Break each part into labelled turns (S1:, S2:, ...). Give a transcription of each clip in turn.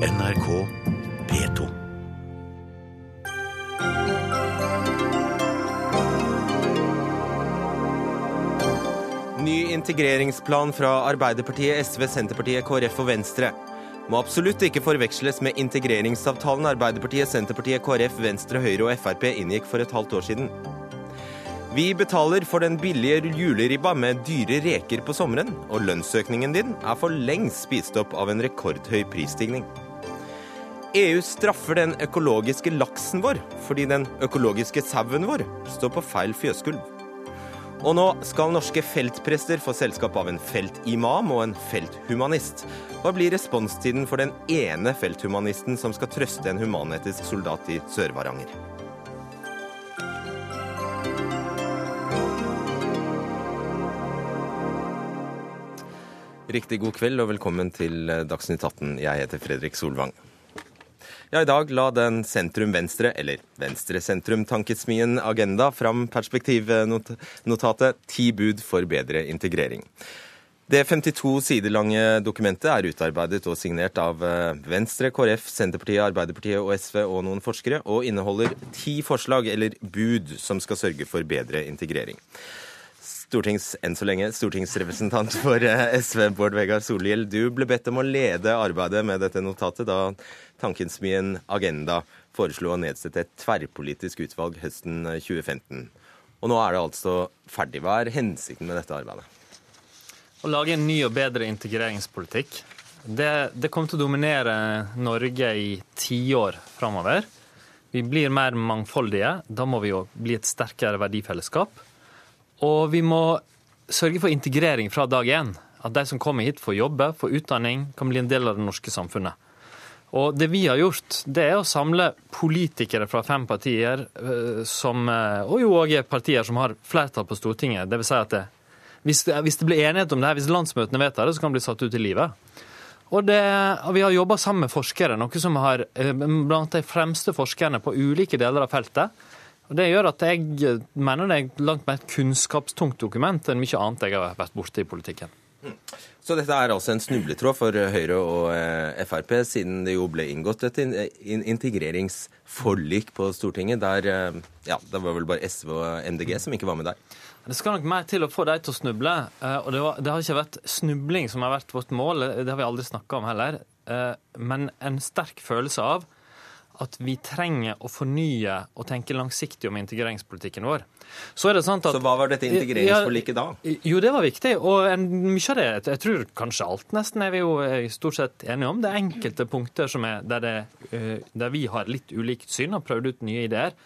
S1: NRK P2.
S2: Ny integreringsplan fra Arbeiderpartiet, SV, Senterpartiet, KrF og Venstre. Må absolutt ikke forveksles med integreringsavtalen Arbeiderpartiet, Senterpartiet, KrF, Venstre, Høyre og Frp inngikk for et halvt år siden. Vi betaler for den billige juleribba med dyre reker på sommeren, og lønnsøkningen din er for lengst spist opp av en rekordhøy prisstigning. EU straffer den økologiske laksen vår fordi den økologiske sauen vår står på feil fjøsgulv. Og nå skal norske feltprester få selskap av en feltimam og en felthumanist. Hva blir responstiden for den ene felthumanisten som skal trøste en human-etisk soldat i Sør-Varanger? Riktig god kveld og velkommen til Dagsnytt 18. Jeg heter Fredrik Solvang. Ja, I dag la den sentrum-venstre, eller venstre-sentrum-tankesmien Agenda fram perspektivnotatet Ti bud for bedre integrering. Det 52 sider lange dokumentet er utarbeidet og signert av Venstre, KrF, Senterpartiet, Arbeiderpartiet og SV og noen forskere, og inneholder ti forslag, eller bud, som skal sørge for bedre integrering. Stortings, enn så lenge, stortingsrepresentant for SV, Bård Vegar Solhjell. Du ble bedt om å lede arbeidet med dette notatet da tankensmien Agenda foreslo å nedsette et tverrpolitisk utvalg høsten 2015. Og nå er det altså ferdig. Hva er hensikten med dette arbeidet?
S3: Å lage en ny og bedre integreringspolitikk. Det, det kommer til å dominere Norge i tiår framover. Vi blir mer mangfoldige. Da må vi jo bli et sterkere verdifellesskap. Og vi må sørge for integrering fra dag én. At de som kommer hit, får jobbe, får utdanning, kan bli en del av det norske samfunnet. Og det vi har gjort, det er å samle politikere fra fem partier, som, og jo òg partier som har flertall på Stortinget. Det vil si at det, hvis, det, hvis det blir enighet om det her, hvis landsmøtene vedtar det, så kan det bli satt ut i livet. Og, det, og vi har jobba sammen med forskere, noe som har blant de fremste forskerne på ulike deler av feltet. Og Det gjør at jeg mener det er langt mer kunnskapstungt dokument enn mye annet jeg har vært borte i politikken.
S2: Så dette er altså en snubletråd for Høyre og Frp, siden det jo ble inngått et integreringsforlik på Stortinget, der ja, det var vel bare SV og MDG som ikke var med der?
S3: Det skal nok mer til å få de til å snuble. Og det, var, det har ikke vært snubling som har vært vårt mål, det har vi aldri snakka om heller. Men en sterk følelse av at vi trenger å fornye og tenke langsiktig om integreringspolitikken vår.
S2: Så, at, så hva var dette integreringsforliket da?
S3: Jo, det var viktig. Og en, mye av det, jeg tror kanskje alt nesten er vi jo stort sett enige om. Det er enkelte punkter er, der, det, der, vi har litt ulikt syn og prøvd ut nye ideer.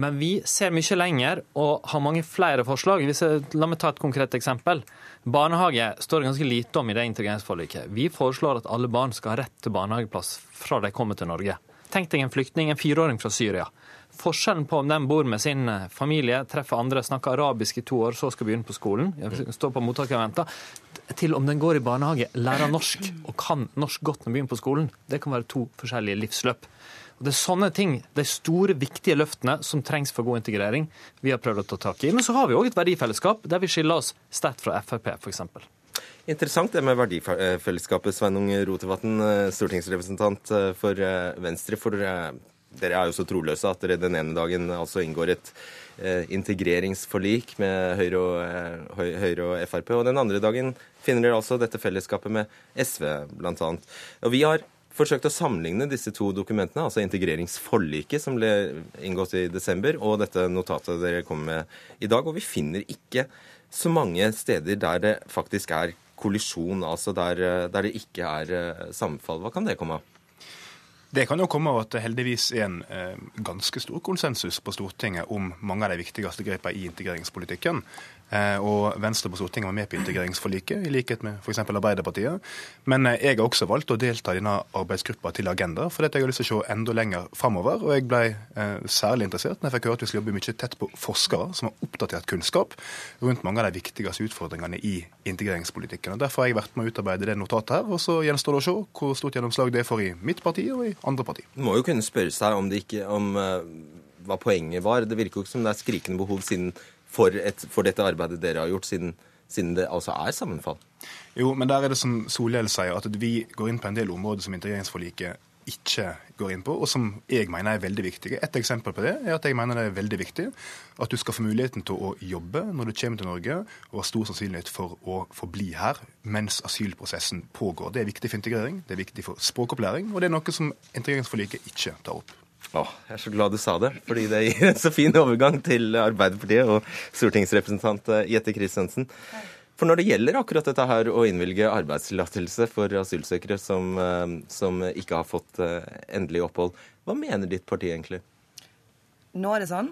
S3: Men vi ser mye lenger og har mange flere forslag. Jeg, la meg ta et konkret eksempel. Barnehage står det ganske lite om i det integreringsforliket. Vi foreslår at alle barn skal ha rett til barnehageplass fra de kommer til Norge. Tenk deg en flyktning, en fireåring fra Syria. Forskjellen på om den bor med sin familie, treffer andre, snakker arabisk i to år, så skal begynne på skolen, står på mottaket og venter, til om den går i barnehage, lærer norsk og kan norsk godt når den begynner på skolen. Det kan være to forskjellige livsløp. Og Det er sånne ting, de store, viktige løftene som trengs for god integrering, vi har prøvd å ta tak i. Men så har vi òg et verdifellesskap der vi skiller oss sterkt fra Frp, f.eks.
S2: Interessant det med verdifellesskapet. Sveinung Rotevatn, stortingsrepresentant for Venstre. For dere er jo så troløse at dere den ene dagen altså inngår et integreringsforlik med Høyre og, Høyre og Frp, og den andre dagen finner dere altså dette fellesskapet med SV, bl.a. Og vi har forsøkt å sammenligne disse to dokumentene, altså integreringsforliket som ble inngått i desember, og dette notatet dere kommer med i dag, og vi finner ikke så mange steder der det faktisk er kollisjon, altså der, der det ikke er sammenfall. Hva kan det komme av?
S4: Det kan jo komme av at det heldigvis er en eh, ganske stor konsensus på Stortinget om mange av de viktigste grepene i integreringspolitikken. Eh, og Venstre på Stortinget var med på integreringsforliket, i likhet med f.eks. Arbeiderpartiet. Men eh, jeg har også valgt å delta i denne arbeidsgruppa til Agenda, fordi jeg har lyst til å se enda lenger framover. Og jeg ble eh, særlig interessert når jeg fikk høre at vi skal jobbe mye tett på forskere som har oppdatert kunnskap rundt mange av de viktigste utfordringene i integreringspolitikken. Og Derfor har jeg vært med å utarbeide det notatet her, og så gjenstår det å se hvor stort gjennomslag det for i mitt parti og i andre parti.
S2: Du må jo kunne spørre seg om, det ikke, om hva poenget var. Det virker jo ikke som det er skrikende behov siden for, et, for, dette arbeidet dere har gjort, siden, siden det altså er sammenfall?
S4: Jo, men der er det som Solhjell sier, at vi går inn på en del områder som integreringsforliket ikke går inn på, og som jeg mener er veldig viktige. Et eksempel på det er at jeg mener det er veldig viktig at du skal få muligheten til å jobbe når du kommer til Norge, og har stor sannsynlighet for å forbli her mens asylprosessen pågår. Det er viktig for integrering, det er viktig for språkopplæring, og det er noe som integreringsforliket ikke tar opp.
S2: Åh, jeg er så glad du sa det, fordi det gir en så fin overgang til Arbeiderpartiet og stortingsrepresentant eh, Jette Christensen. For når det gjelder akkurat dette her å innvilge arbeidstillatelse for asylsøkere som, eh, som, ikke har fått eh, endelig opphold, hva mener ditt parti egentlig?
S5: Nå er det sånn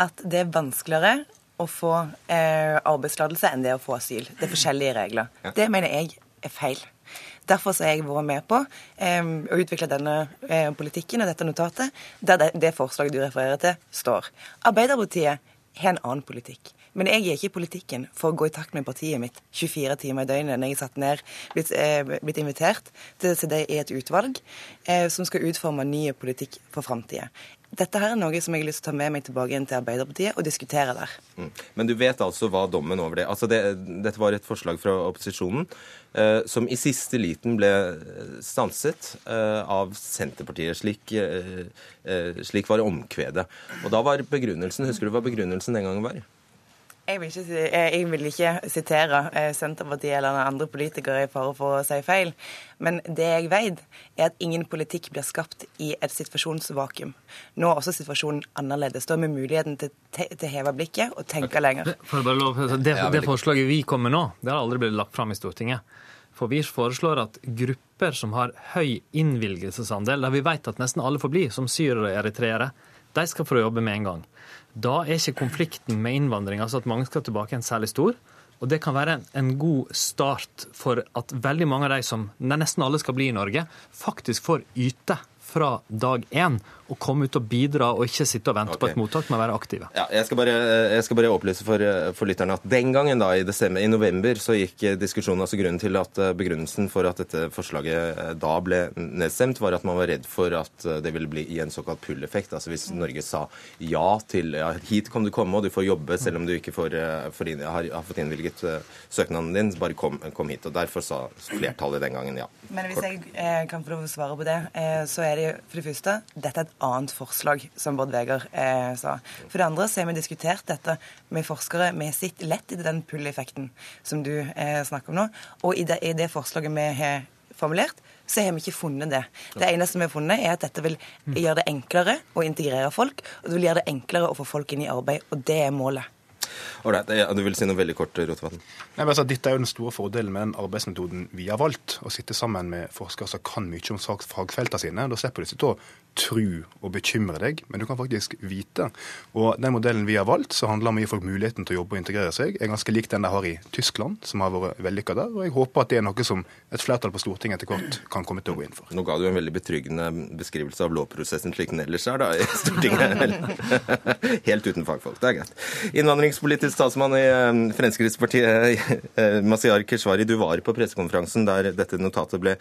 S5: at det er vanskeligere å få eh, arbeidstillatelse enn det å få asyl. Det er forskjellige regler. Ja. Det mener jeg er feil. Derfor har jeg vært med på eh, å utvikle denne eh, politikken og dette notatet, der det, det forslaget du refererer til, står. Arbeiderpartiet har en annen politikk. Men jeg er ikke i politikken for å gå i takt med partiet mitt 24 timer i døgnet når jeg er satt ned, blitt, eh, blitt invitert til å sitte i et utvalg eh, som skal utforme ny politikk for framtida. Dette her er noe som jeg har lyst til å ta med meg tilbake igjen til Arbeiderpartiet og diskutere der. Mm.
S2: Men du vet altså hva dommen over det Altså det, Dette var et forslag fra opposisjonen eh, som i siste liten ble stanset eh, av Senterpartiet. Slik, eh, eh slik var omkvedet. Og da var begrunnelsen Husker du hva begrunnelsen den gangen var?
S5: Jeg vil, ikke, jeg vil ikke, sitere eh, Senterpartiet eller andre politikere i fare for å si feil. Men det jeg vet, er at ingen politikk blir skapt i et situasjonsvakuum. Nå er også situasjonen annerledes. Da har vi muligheten til, til å heve blikket og tenke lenger.
S3: Det, det forslaget vi kommer med nå, det har aldri blitt lagt fram i Stortinget. For vi foreslår at grupper som har høy innvilgelsesandel, der vi vet at nesten alle får bli, som syrere og eritreere, de skal få jobbe med en gang. Da er ikke konflikten med innvandring, altså at mange skal tilbake, en særlig stor. Og det kan være en god start for at veldig mange av de som nesten alle skal bli i Norge, faktisk får yte fra dag én å komme ut og bidra, og ikke sitte og vente okay. på et mottak, men være aktive.
S2: Ja, jeg, skal bare, jeg, skal bare, opplyse for, for, lytterne at den gangen, da, i, desember, i november, så gikk diskusjonen altså Grunnen til at eh, begrunnelsen for at dette forslaget eh, da ble nedstemt, var at man var redd for at eh, det ville bli i en såkalt pull-effekt. Altså hvis Norge sa ja til ja, hit kan du komme, og du får jobbe selv om du ikke får, for, har, har, fått innvilget søknaden din, bare kom, kom, hit. Og Derfor sa flertallet den gangen ja.
S5: Men hvis jeg eh, kan få svare på det, eh, så er det for det første dette er et annet forslag, som Bård Vegar eh, sa. For det andre så har vi diskutert dette med forskere. Vi sett lett i den pull-effekten som du eh, snakker om nå. Og i det, i det forslaget vi har formulert, så har vi ikke funnet det. Det eneste vi har funnet, er at dette vil gjøre det enklere å integrere folk, og det vil gjøre det enklere å få folk inn i arbeid, og det er målet.
S2: Ålreit. Du vil si noe veldig kort, Rotevatn?
S4: Altså, dette er jo den store fordelen med den arbeidsmetoden vi har valgt. Å sitte sammen med forskere som kan mye om fagfeltene sine. Da slipper du å tro og bekymre deg, men du kan faktisk vite. Og den modellen vi har valgt, så handler om å gi folk muligheten til å jobbe og integrere seg, er ganske lik den de har i Tyskland, som har vært vellykka der. Og jeg håper at det er noe som et flertall på Stortinget etter hvert kan komme til å gå inn for.
S2: Nå ga du en veldig betryggende beskrivelse av lovprosessen slik den ellers er da i Stortinget. Helt uten fagfolk. Det er greit. Innvandringspolitisk statsmann i eh, Fremskrittspartiet, eh, Masiar Keshvari, du var på pressekonferansen der dette notatet ble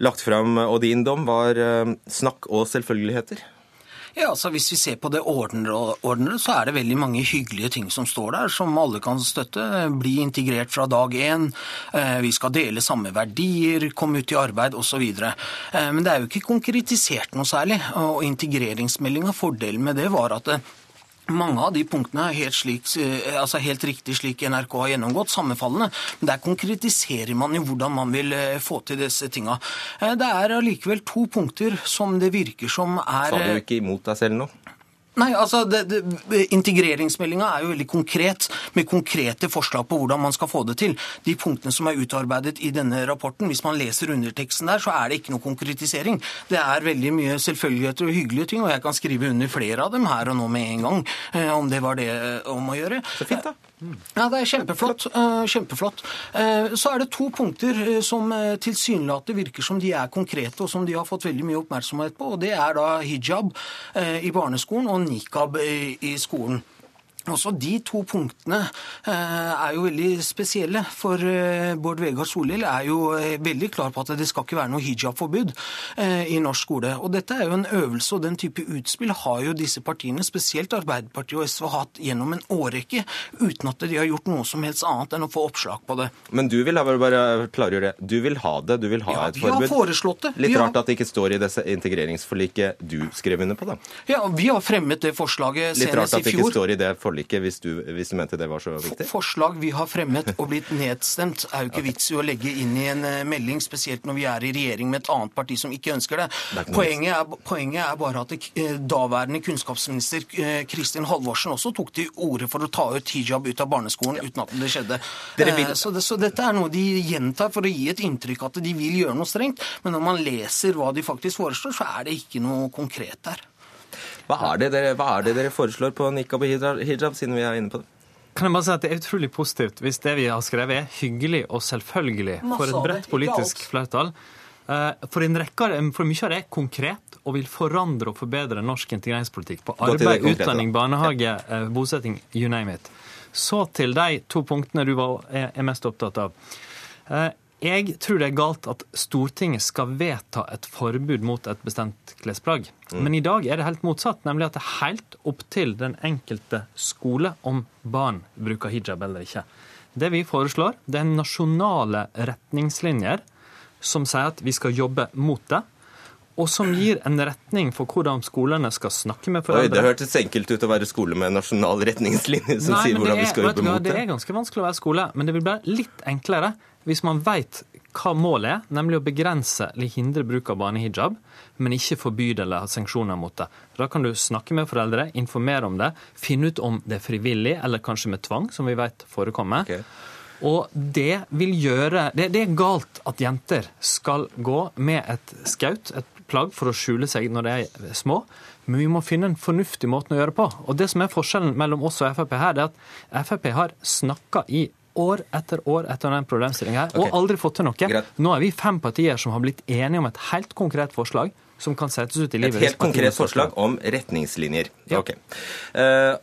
S2: lagt fram, og din dom var eh, snakk og selvfølgeligheter?
S6: Ja, altså Hvis vi ser på det ordnede, så er det veldig mange hyggelige ting som står der, som alle kan støtte. Bli integrert fra dag én, eh, vi skal dele samme verdier, komme ut i arbeid osv. Eh, men det er jo ikke konkretisert noe særlig. Og integreringsmeldinga, fordelen med det var at mange av de punktene er helt, slik, eh, altså helt, riktig slik NRK har gjennomgått, sammenfallende. Men der konkretiserer man jo hvordan man vil eh, få til disse tinga. Eh, det er allikevel to punkter som det virker som er
S2: Sa du ikke imot deg selv nå?
S6: Nei, altså, Integreringsmeldinga er jo veldig konkret, med konkrete forslag på hvordan man skal få det til. De punktene som er utarbeidet i denne rapporten, hvis man leser underteksten der, så er det ikke noe konkretisering. Det er veldig mye selvfølgeligheter og hyggelige ting, og jeg kan skrive under flere av dem her og nå med en gang, eh, om det var det om å gjøre.
S2: Så fint da.
S6: Ja, det er kjempeflott. Eh, kjempeflott. Eh, så er det to punkter eh, som tilsynelatende virker som de er konkrete, og som de har fått veldig mye oppmerksomhet på. og Det er da hijab i barneskolen og nikab i skolen. Også de to punktene eh, er jo veldig spesielle. For eh, Bård Vegar Solhjell er jo eh, veldig klar på at det skal ikke være noe hijabforbud i norsk skole. Og dette er jo en øvelse, og den type utspill har jo disse partiene, spesielt Arbeiderpartiet og SV, hatt gjennom en årrekke, uten at de har gjort noe som helst annet enn å få oppslag på det.
S2: Men du vil bare klargjøre Du vil ha det? Du vil ha ja, et forbud?
S6: Vi har foreslått det.
S2: Litt rart at det ikke står i disse integreringsforliket du skrev under på, da?
S6: Ja, vi har fremmet det forslaget senest i fjor.
S2: Litt rart at det ikke står i det forliket forliket hvis du, hvis du, mente det var så viktig?
S6: Forslag vi har fremmet og blitt nedstemt, er jo ikke vits i å legge inn i en eh, melding, spesielt når vi er i regjering med et annet parti som ikke ønsker det. det poenget, er, poenget, er, bare at det, eh, daværende kunnskapsminister eh, Kristin Halvorsen også tok til orde for å ta ut hijab ut av barneskolen ja. uten at det skjedde. Vil... Så, det, så dette er noe de gjentar for å gi et inntrykk at de vil gjøre noe strengt, men når man leser hva de faktisk foreslår, så er det ikke noe konkret der.
S2: Hva er det dere, er det dere foreslår på nikab og hijab, siden vi er inne på det?
S3: Kan jeg bare si at Det er utrolig positivt hvis det vi har skrevet er hyggelig og selvfølgelig for et bredt politisk flertall. Eh, for en rekke for mye av det er konkret og vil forandre og forbedre norsk integreringspolitikk. På arbeid, utdanning, barnehage, eh, bosetting, you name it. Så til de to punktene du er mest opptatt av. Jeg tror det er galt at Stortinget skal vedta et forbud mot et bestemt klesplagg. Mm. Men i dag er det helt motsatt, nemlig at det er helt opp til den enkelte skole om barn bruker hijab eller ikke. Det vi foreslår, det er nasjonale retningslinjer som sier at vi skal jobbe mot det og som gir en retning for hvordan skolene skal snakke med foreldre.
S2: Oi, Det hørtes enkelt ut å være skole med nasjonal retningslinje som Nei, sier hvordan er, vi skal jobbe mot
S3: det. Det er ganske vanskelig å være skole, men det vil bli litt enklere hvis man veit hva målet er, nemlig å begrense eller hindre bruk av barnehijab, men ikke forby det eller ha sanksjoner mot det. Da kan du snakke med foreldre, informere om det, finne ut om det er frivillig eller kanskje med tvang, som vi vet forekommer. Okay. Og det vil gjøre det, det, er galt at jenter skal gå med et skaut, et plagg for å skjule seg når de er små. Men vi må finne en fornuftig måte å gjøre det på. Og det som er Forskjellen mellom oss og Frp her, det er at Frp har snakka i år etter år etter den problemstillinga her, okay. og aldri fått til noe. Greit. Nå er vi fem partier som har blitt enige om et helt konkret forslag som kan settes ut i livet.
S2: Et helt konkret forslag om retningslinjer. Ja. Ok. Uh,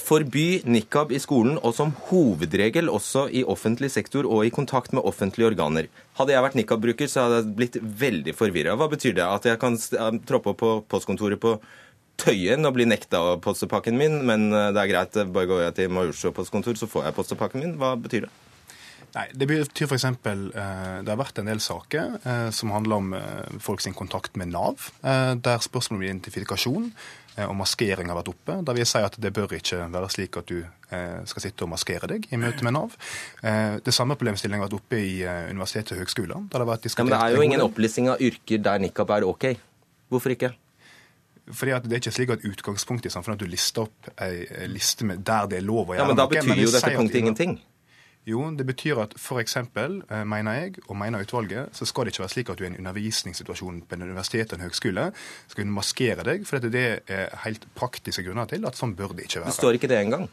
S2: Forby nikab i skolen, og som hovedregel også i offentlig sektor og i kontakt med offentlige organer. Hadde jeg vært nikab-bruker, så hadde jeg blitt veldig forvirra. Hva betyr det? At jeg kan troppe opp på postkontoret på Tøyen og bli nekta postepakken min, men eh, det er greit, bare går jeg til Majorstua postkontor, så får jeg postepakken min. Hva betyr det?
S4: Nei, Det betyr f.eks. Eh, det har vært en del saker eh, som handler om folks kontakt med Nav, der spørsmålet om identifikasjon Eh, og maskering har vært oppe, der vi sier at det bør ikke være slik at du eh, skal sitte og maskere deg i møte med Nav. Eh, det samme problemstillingen har vært oppe i universitetet og høgskoler.
S2: Ja, men det er jo ingen opplisting av yrker der nikab er OK. Hvorfor ikke?
S4: Fordi at Det er ikke slik at utgangspunktet i samfunnet at du lister opp ei liste med der det er lov å gjøre
S2: noe. Ja, Men da betyr jo dette punktet ingenting.
S4: Jo, det betyr at f.eks., eh, mener jeg, og mener utvalget, så skal det ikke være slik at du i en undervisningssituasjon på en universitet eller en høgskole skal kunne maskere deg, for det er helt praktiske grunner til at sånn bør det ikke være.
S2: Det står ikke det engang.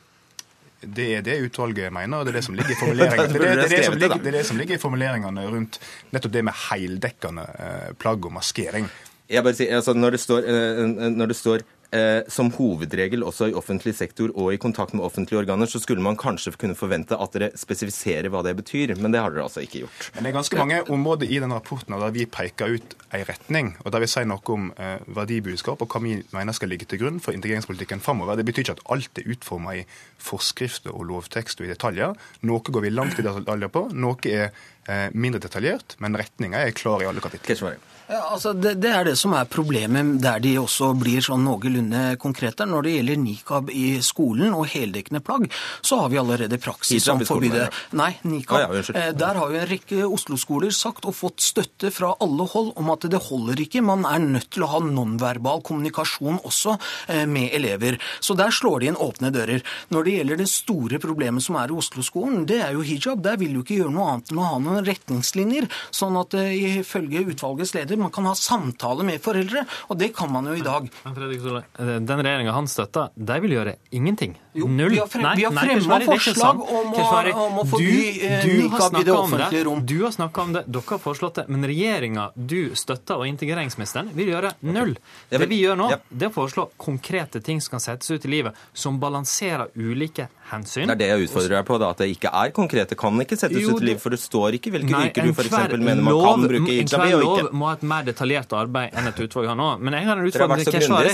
S4: Det er det utvalget mener, og det er det som ligger i formuleringene, det, er det, som ligger, det, er det som ligger i formuleringene rundt nettopp det med heildekkende eh, plagg og maskering.
S2: Jeg bare sier, altså, når det står, eh, når det står eh, som hovedregel også i offentlig sektor og i kontakt med offentlige organer, så skulle man kanskje kunne forvente at dere spesifiserer hva det betyr. Men det har dere altså ikke gjort.
S4: Men det er ganske mange områder i denne rapporten der vi peker ut en retning, og der vi sier noe om eh, verdibudskap og hva vi mener skal ligge til grunn for integreringspolitikken framover. Det betyr ikke at alt er utforma i forskrifter og lovtekst og i detaljer. Noe går vi langt i detaljer på, noe er eh, mindre detaljert, men retninga er klar i alle kapitler.
S6: Ja, altså det, det, er det som er problemet, der de også blir sånn noenlunde konkrete. Når det gjelder nikab i skolen og heldekkende plagg, så har vi allerede praksis som forbyr det. Nei, nikab. Ah, ja, eh, der har jo en rekke Oslo-skoler sagt og fått støtte fra alle hold om at det holder ikke. Man er nødt til å ha nonverbal kommunikasjon også eh, med elever. Så der slår de inn åpne dører. Når det gjelder det store problemet som er i Oslo-skolen, det er jo hijab. Der vil du ikke gjøre noe annet enn å ha noen retningslinjer, sånn at eh, ifølge utvalgets leder man kan ha samtale med foreldre, og det kan man jo i dag.
S3: Den regjeringa han støtter, de vil gjøre ingenting.
S6: Jo,
S3: Null.
S6: vi har frem-
S3: Nei,
S6: vi har
S3: nei,
S6: fremmet
S3: Keshvari, det ikke
S6: forslag om å- om å forby,
S3: du-
S6: eh, nikab i det offentlige rom.
S3: Du har snakka om det, dere har foreslått det, men regjeringa du støtter og integreringsministeren vil gjøre null. Det vi gjør nå, det er å foreslå konkrete ting som kan settes ut i livet, som balanserer ulike hensyn.
S2: Det er det jeg utfordrer deg på, da, at det ikke er konkrete. Kan ikke settes
S3: Jo,
S2: ut i livet, for det står ikke hvilke
S3: Nei,
S2: yrker du f.eks.
S3: enhver
S2: mener man
S3: lov-
S2: kan bruke hijab i
S3: enhver
S2: og
S3: lov må ha et mer detaljert arbeid enn et utvalg har nå. Men jeg har en utfordring til Keshvari.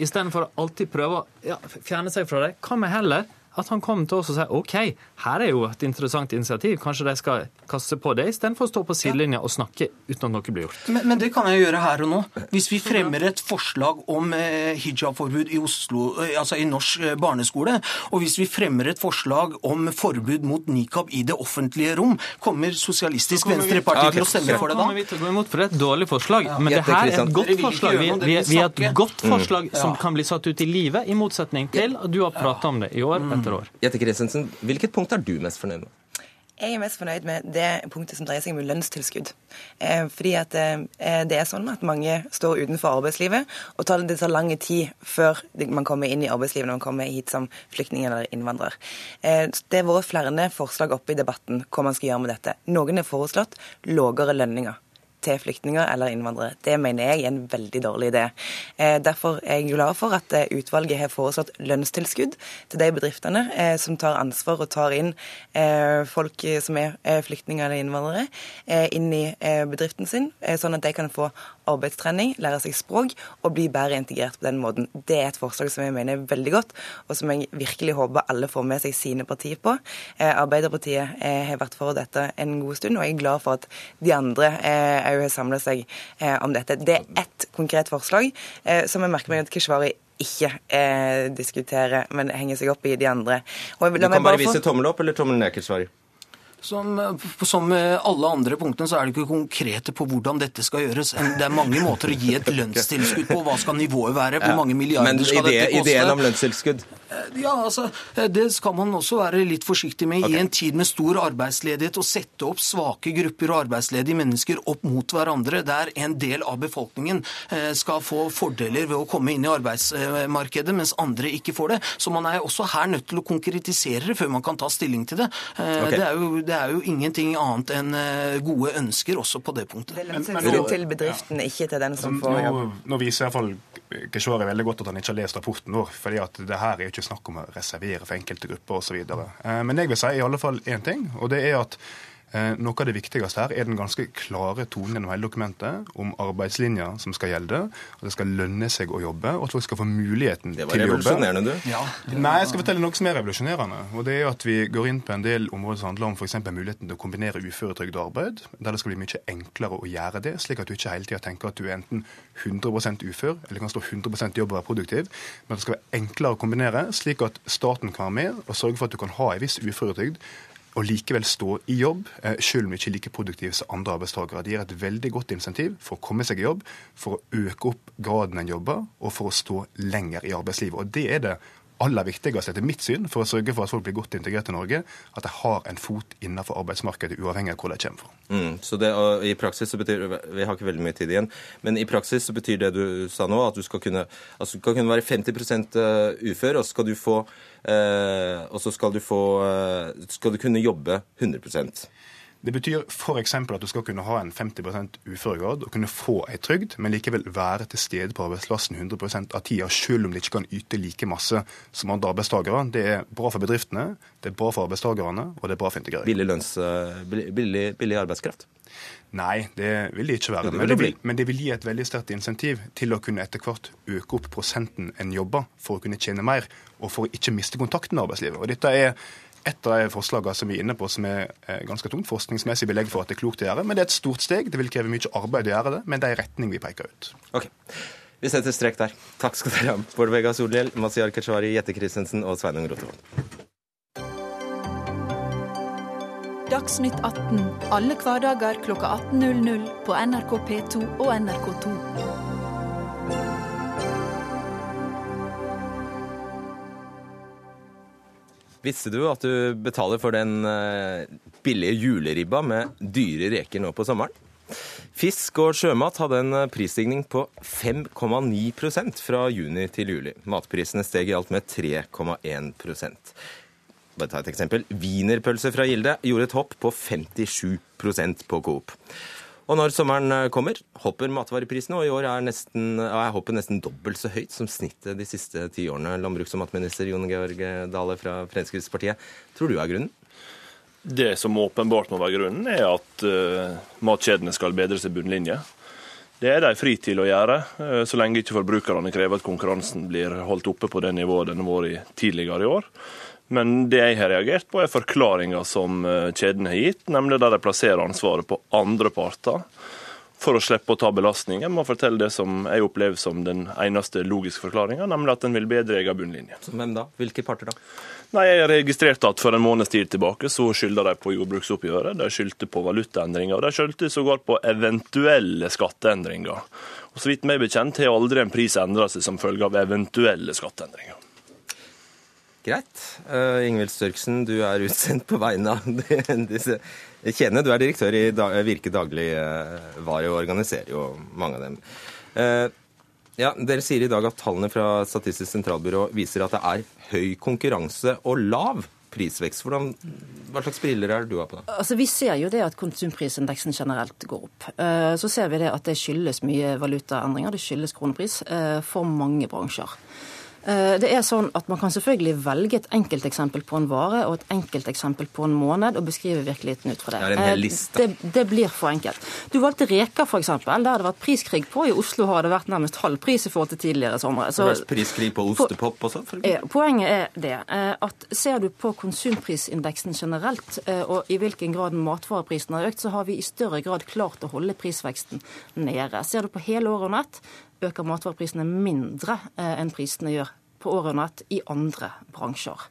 S3: istedenfor å alltid prøve å ja, fjerne seg fra det, hva med heller at han kom til oss og sa OK, her er jo et interessant initiativ, kanskje de skal kaste på det, istedenfor å stå på sidelinja og snakke uten at noe blir gjort.
S6: Men, men det kan jeg gjøre her og nå. Hvis vi fremmer et forslag om eh, hijabforbud i Oslo, eh, altså i norsk eh, barneskole, og hvis vi fremmer et forslag om forbud mot nikab i det offentlige rom, kommer Sosialistisk
S3: kommer
S6: Venstreparti til å stemme for det da?
S3: kommer vi til å gå imot, for det er et dårlig forslag. Men det her er et godt forslag. Vi, vi, vi er et godt forslag som kan bli satt ut i livet, i motsetning til at du har prata om det i år etter år.
S2: Jette Christensen, hvilket punkt er du mest fornøyd med?
S5: Jeg er mest fornøyd med det punktet som dreier seg om lønnstilskudd. Eh, fordi at eh, det er sånn at mange står utenfor arbeidslivet, og tar, det tar lang tid før man kommer inn i arbeidslivet når man kommer hit som flyktning eller innvandrer. Eh, det har vært flere forslag oppe i debatten hva man skal gjøre med dette. Noen har foreslått lavere lønninger til flyktninger eller innvandrere. Det mener jeg er en veldig dårlig idé. Eh, derfor er jeg glad for at eh, utvalget har foreslått lønnstilskudd til de bedriftene eh, som tar ansvar og tar inn folk som er flyktninger eller innvandrere, inn i bedriften sin, sånn at de kan få arbeidstrening, lære seg språk og bli bedre integrert på den måten. Det er et forslag som jeg mener er veldig godt, og som jeg virkelig håper alle får med seg sine partier på. Eh, Arbeiderpartiet eh, har vært for dette en god stund, og jeg er glad for at de andre eh, òg har samla seg eh, om dette. Det er ett konkret forslag eh, som jeg merker meg at Keshvari ikke eh, diskuterer, men henger seg opp i de andre. Og
S2: Du kan bare
S5: få-
S2: vise tommel opp eller tommel ned, Keshvari.
S6: Som, som med alle andre punktene så er det ikke konkrete på hvordan dette skal gjøres. Det er mange måter å gi et lønnstilskudd på. Hva skal nivået være? Hvor mange milliarder
S2: Men
S6: skal
S2: ide,
S6: dette koste?
S2: ideen om lønnstilskudd
S6: Ja, altså, Det skal man også være litt forsiktig med
S2: okay.
S6: i en tid med stor arbeidsledighet. Å sette opp svake grupper og arbeidsledige mennesker opp mot hverandre, der en del av befolkningen eh, skal få fordeler ved å komme inn i arbeidsmarkedet, mens andre ikke får det. Så man er også her nødt til å konkretisere det før man kan ta stilling til det.
S2: Okay.
S6: Det, er jo, det er jo ingenting annet enn eh, gode ønsker også på det punktet.
S5: Det er lønnstilskudd til bedriften, ikke til den som får jobb.
S4: Nå, nå viser i hvert fall Keshvari veldig godt at han ikke har lest rapporten vår. fordi at det her er jo ikke snakk om å reservere for enkelte grupper osv. Eh, men jeg vil si i alle fall én ting, og det er at noe av det viktigste her er den ganske klare tonen gjennom hele dokumentet om arbeidslinja som skal gjelde, at det skal lønne seg å jobbe, og at folk skal få muligheten til å jobbe.
S2: Det var revolusjonerende, du.
S6: Ja,
S4: Nei, jeg skal fortelle noe som er revolusjonerende. og Det er at vi går inn på en del områder som handler om f.eks. muligheten til å kombinere uføretrygd og arbeid. Der det skal bli mye enklere å gjøre det, slik at du ikke hele tida tenker at du er enten 100% ufør eller kan stå 100 jobb og være produktiv. Men at det skal være enklere å kombinere, slik at staten kan være med og sørge for at du kan ha en viss uføretrygd og likevel stå i jobb, eh, selv om du ikke er like produktiv som andre arbeidstakere. Det gir et veldig godt insentiv for å komme seg i jobb, for å øke opp graden en jobber, og for å stå lenger i arbeidslivet. Og det er det aller viktigste etter mitt syn for å sørge for at folk blir godt integrert i Norge, at de har en fot innenfor arbeidsmarkedet uavhengig av hvor de kommer fra.
S2: Mm, så det, i praksis så betyr, Vi har ikke veldig mye tid igjen, men i praksis så betyr det du sa nå, at du skal kunne, altså du kunne være 50 ufør, og så skal du få eh, skal du få eh, skal du kunne jobbe 100
S4: Det betyr f.eks. at du skal kunne ha en 50% uføregrad og kunne få ei trygd, men likevel være til stede på arbeidsplassen 100 av tida, selv om de ikke kan yte like masse som andre arbeidstakere. Det er bra for bedriftene, det er bra for arbeidstakerne, og det er bra for integrering.
S2: billig, lønns, billig, billig, arbeidskraft.
S4: Nei, det vil det ikke være. Men det
S2: det
S4: vil, men det vil gi et veldig sterkt insentiv til å kunne etter hvert øke opp prosenten en jobber, for å kunne tjene mer, og for å ikke miste kontakten med arbeidslivet. Og dette er et av de forslagene som vi er inne på som er eh, ganske tungt forskningsmessig belegg for at det er klokt å gjøre. Men det er et stort steg. Det vil kreve mye arbeid å gjøre det, men det er en retning vi peker ut.
S2: Ok, Vi setter strek der. Takk skal dere ha. Bård Vegar Solhjell, Masihar Keshvari, Jette Christensen og Sveinung Rotevold.
S7: Dagsnytt 18 alle hverdager kl 18.00 på NRK P2 og NRK2.
S2: Visste du at du betaler for den eh, billige juleribba med dyre reker nå på sommeren? Fisk og sjømat hadde en prisstigning på 5,9% fra juni til juli. Matprisene steg i alt med 3,1% Bare ta et eksempel. Wienerpølse fra Gilde gjorde et hopp på 57% på Coop. Og når sommeren kommer, hopper matvareprisene, og i år er, nesten, er hoppet nesten dobbelt så høyt som snittet de siste ti årene. Landbruks- og matminister Jon Georg Dale fra Fremskrittspartiet, tror du er grunnen?
S8: Det som åpenbart må være grunnen, er at uh, matkjedene skal bedre sin bunnlinje. Det er de fri til å gjøre, uh, så lenge ikke forbrukerne krever at konkurransen blir holdt oppe på det nivået den har vært tidligere i år. Men det jeg har reagert på, er forklaringa som kjeden har gitt, nemlig der de plasserer ansvaret på andre parter for å slippe å ta belastning. med å fortelle det som jeg opplever som den eneste logiske forklaringa, nemlig at en vil bedre egen bunnlinje.
S2: Hvem da? Hvilke parter da?
S8: Nei, Jeg registrerte at for en måneds tid tilbake så skylda de på jordbruksoppgjøret, de skyldte på valutaendringer, og de skyldte sågar på eventuelle skatteendringer. Og Så vidt meg bekjent har aldri en pris endra seg som følge av eventuelle skatteendringer.
S2: Greit. Uh, Ingvild Størksen, du er utsendt på vegne av disse kjedene. Du er direktør i Virke dagligvare og organiserer jo mange av dem. Uh, ja, Dere sier i dag at tallene fra Statistisk sentralbyrå viser at det er høy konkurranse og lav prisvekst. Hvordan, hva slags briller er det du har på da?
S9: Altså, Vi ser jo det at konsumprisindeksen generelt går opp. Så ser vi det at det skyldes mye valutaendringer, det skyldes kronepris for mange bransjer. Eh, det er sånn at Man kan selvfølgelig velge et enkelteksempel på en vare og et enkelteksempel på en måned og beskrive virkeligheten ut fra det.
S2: Det er en hel eh, liste.
S9: Det, det blir for enkelt. Du valgte reker, f.eks. Der har det vært priskrig på. I Oslo har det vært nærmest halv pris i forhold til tidligere somre.
S2: Så, det har vært priskrig på ostepop også? For
S9: poenget er det eh, at ser du på konsumprisindeksen generelt, og i hvilken grad matvareprisen har økt, så har vi i større grad klart å holde prisveksten nede. Ser du på hele året under ett, øker matvareprisene mindre enn prisene gjør på året i andre bransjer.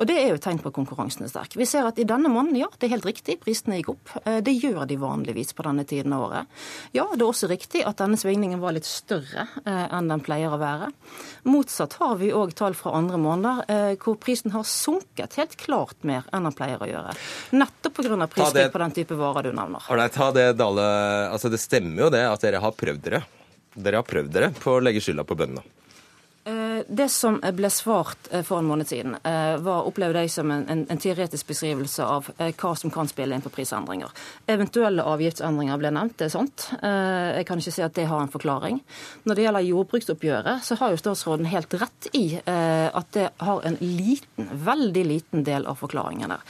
S9: Og Det er jo et tegn på at konkurransen er sterk. Vi ser at i denne måneden, ja, det er helt riktig, prisene gikk opp. Eh, det gjør de vanligvis på denne tiden av året. Ja, det er også riktig at denne svingningen var litt større eh, enn den pleier å være. Motsatt har vi òg tall fra andre måneder eh, hvor prisen har sunket helt klart mer enn den pleier å gjøre. Nettopp pga. priskrig på den type varer du nevner.
S2: Right, det, Dale. Altså, det stemmer jo det at dere har prøvd dere. Dere har prøvd dere på å legge skylda på bøndene.
S9: Eh, det som ble svart eh, for en måned siden, eh, var opplevde jeg som en, en, teoretisk beskrivelse av hva som kan spille inn på prisendringer. Eventuelle avgiftsendringer ble nevnt, det er sant. Jeg kan ikke si at det har en forklaring. Når det gjelder jordbruksoppgjøret, så har jo statsråden helt rett i at det har en liten, veldig liten del av forklaringen der.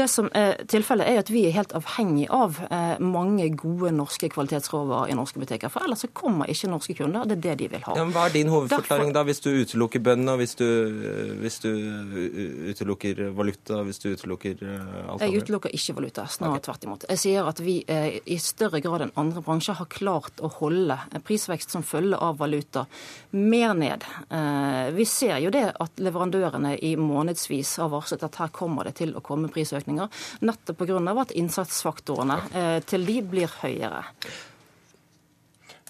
S9: Det som er tilfellet, er at vi er helt avhengig av mange gode norske kvalitetsråvarer i norske butikker. For ellers så kommer ikke norske kunder. Det er det de vil ha.
S2: Ja, hva er din hovedforklaring da? hvis hvis du utelukker bøndene, hvis, du, hvis du utelukker valuta, hvis du utelukker alt alt
S9: Jeg utelukker ikke valuta, snarere okay. tvert imot. Jeg sier at vi eh, i større grad enn andre bransjer har klart å holde prisvekst som følge av valuta mer ned. Eh, vi ser jo det at leverandørene i månedsvis har varslet at her kommer det til å komme prisøkninger, nettopp pga. at innsatsfaktorene til de blir høyere.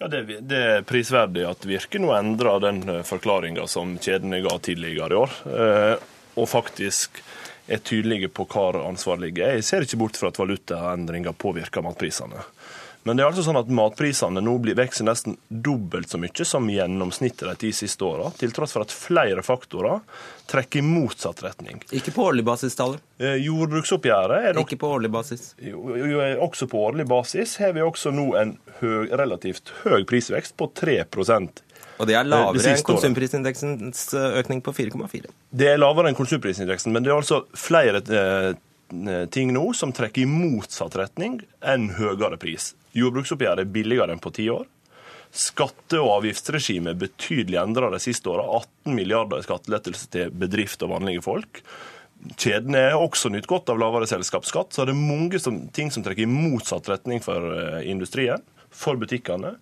S8: Ja, det, det, er prisverdig at Virke nå endrer den eh, forklaringa som kjedene ga tidligere i år, eh, og faktisk er tydelige på hvor ansvaret ligger. Jeg ser ikke bort fra at valutaendringer påvirker matprisene. Men det er altså sånn at matprisene nå vokser nesten dobbelt så mye som gjennomsnittet de ti siste åra, til tross for at flere faktorer trekker i motsatt retning.
S2: Ikke på årlig basis, taler.
S8: Eh, jordbruksoppgjøret er nok
S2: Ikke på årlig basis?
S8: Jo, jo, også på årlig basis har vi også nå en høy, relativt høy prisvekst på 3
S2: og det er eh, lavere det enn konsumprisindeksens eh, økning på 4,4.
S8: Det er lavere enn konsumprisindeksen, men det er altså flere ting nå som trekker i motsatt retning enn høyere pris. Jordbruksoppgjøret er billigere enn på ti år. Skatte- og avgiftsregimet er betydelig endra de siste åra. 18 milliarder i skattelettelse til bedrift og vanlige folk. Kjedene er også nytt godt av lavere selskapsskatt, så det er mange ting som trekker i motsatt retning for uh, industrien, for butikkene.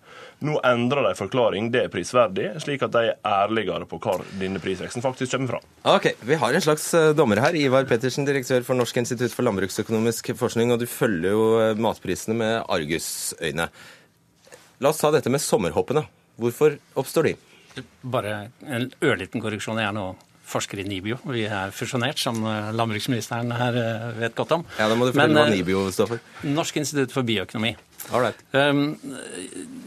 S8: Nå endrer de forklaring, det er prisverdig, slik at de er ærligere på hvor denne prisveksten faktisk kommer fra.
S2: Ok, Vi har en slags eh, dommer her. Ivar Pettersen, direktør for Norsk institutt for landbruksøkonomisk forskning. Og du følger jo eh, matprisene med argusøyne. La oss ta dette med sommerhoppene. Hvorfor oppstår de?
S10: Bare en ørliten korreksjon. Jeg er nå forsker i NIBIO. Vi er fusjonert, som eh, landbruksministeren her vet godt om.
S2: Ja, Da må du fortelle hva NIBIO står for.
S10: Norsk institutt for bioøkonomi.
S2: Alright.
S10: Um,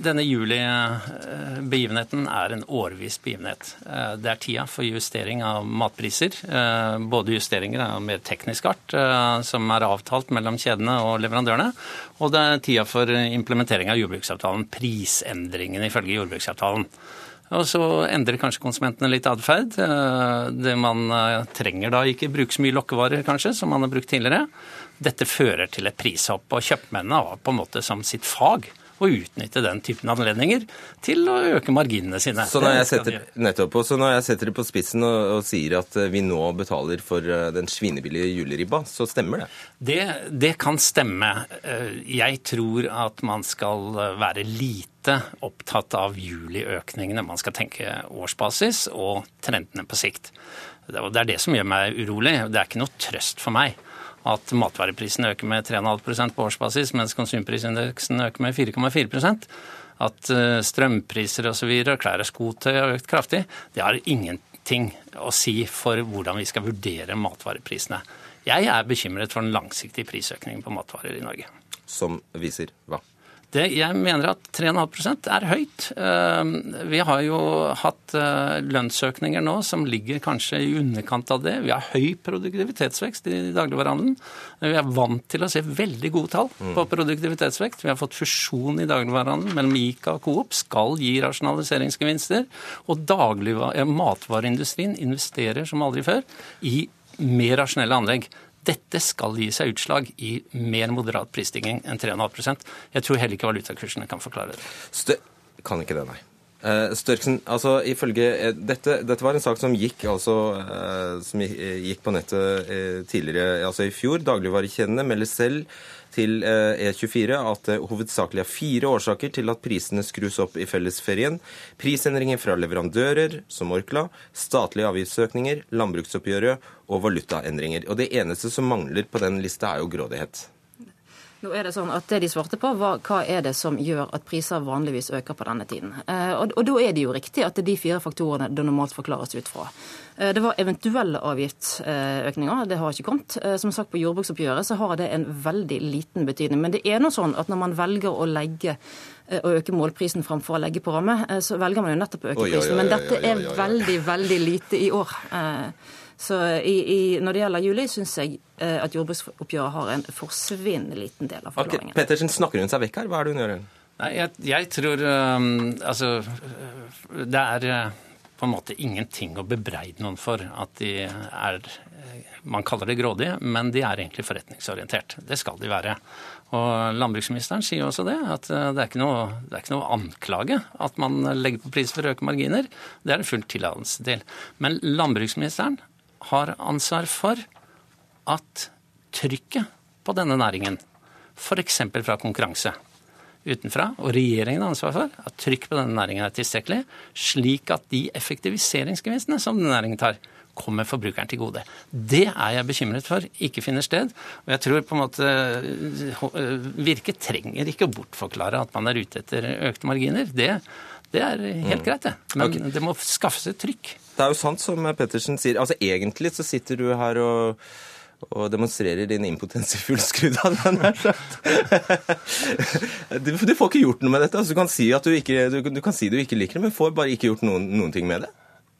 S10: denne juli-begivenheten er en årvis begivenhet. Uh, Det er tida for justering av matpriser. Uh, Både justeringer av mer teknisk art, uh, som er avtalt mellom kjedene og leverandørene, og det er tida for implementering av jordbruksavtalen. Prisendringene ifølge jordbruksavtalen. Og så endrer kanskje konsumentene litt atferd. Eh, Man eh, trenger da ikke bruke så mye lokkevarer, kanskje, som man har brukt tidligere. Dette fører til et prishopp, og kjøpmennene har på en måte som sitt fag å utnytte den typen anledninger til å øke marginene sine.
S2: Så når jeg setter, nettopp, så når jeg setter det på spissen og, og sier at eh, vi nå betaler for den svinebillige juleribba, så stemmer det.
S10: Det, det kan stemme. Jeg tror at man skal være lite opptatt av juliøkningene. Man skal tenke årsbasis og trendene på sikt. Det er- det som gjør meg urolig. Det er ikke noe trøst for meg at matvareprisene øker med 3,5% på årsbasis, mens konsumprisindeksen øker med 4,4 At eh, strømpriser osv. og klær og skotøy har økt kraftig. Det har ingenting å si for hvordan vi skal vurdere matvareprisene. Jeg er bekymret for den langsiktige prisøkningen på matvarer i Norge.
S2: Som viser hva?
S10: Det, jeg mener at 3,5 er høyt. Eh, Vi har jo hatt eh, lønnsøkninger nå som ligger kanskje i underkant av det. Vi har høy produktivitetsvekst i dagligvarehandelen. Vi er vant til å se veldig gode tall på produktivitetsvekst. Vi har fått fusjon i dagligvarehandelen mellom Ica og Coop. Skal gi rasjonaliseringsgevinster. Og eh, matvareindustrien investerer som aldri før i mer rasjonelle anlegg. Dette skal gi seg utslag i mer moderat prisstigning enn 3,5% Jeg tror heller ikke valutakursene kan forklare det.
S2: Stø kan ikke det, nei. Eh, Størksen, altså ifølge eh, dette, dette var en sak som gikk, altså, eh, som gikk på nettet tidligere, altså i fjor. Dagligvarekjedene melder selv til eh, E24 at det hovedsakelig er fire årsaker til at prisene skrus opp i fellesferien. Prisendringer fra leverandører, som Orkla, statlige avgiftsøkninger, landbruksoppgjøret og valutaendringer. Og det eneste som mangler på den lista, er jo grådighet.
S9: Nå er Det sånn at det de svarte på var hva er det som gjør at priser vanligvis øker på denne tiden. Eh, og, og Da er det jo riktig at det er de fire faktorene det normalt forklares ut fra. Eh, det var eventuelle avgiftsøkninger, det har ikke kommet. Eh, som sagt På jordbruksoppgjøret så har det en veldig liten betydning. Men det er nå sånn at når man velger å legge å øke målprisen framfor å legge på ramme, så velger man jo nettopp å øke prisen. Men dette er veldig, veldig lite i år. Eh, Så i, i, når det gjelder juli, syns jeg eh, at jordbruksoppgjøret har en forsvinnende liten del av
S2: Ok,
S9: Okay,
S2: Pettersen, snakker hun seg vekk her? Hva er det hun gjør?
S10: Nei, jeg, jeg tror um, Altså, det er uh, på en måte ingenting å bebreide noen for at de er uh, Man kaller det grådige, men de er egentlig forretningsorientert. Det skal de være. Og landbruksministeren sier også det, at det er ikke noe, det er ikke noe anklage at man legger på pris for å øke marginer. Det er det full tillatelse til. Men landbruksministeren har ansvar for at trykket på denne næringen, f.eks. fra konkurranse utenfra, og regjeringen har ansvar for at trykk på denne næringen er tilstrekkelig, slik at de effektiviseringsgevinstene som denne næringen tar, kommer forbrukeren til gode. Det er jeg bekymret for ikke finner sted. Og jeg tror på en måte eh, Virke trenger ikke å bortforklare at man er ute etter økte marginer. Det, det er helt greit, det. Men
S2: okay.
S10: det må skaffes et trykk.
S2: Det er jo sant som Pettersen sier. Altså Egentlig så sitter du her og, og demonstrerer din impotens i full skrudd. Du, du får ikke gjort noe med dette. Altså, du, kan si at du, ikke, du, kan si du ikke liker det, men får bare ikke gjort noen, noen ting med det.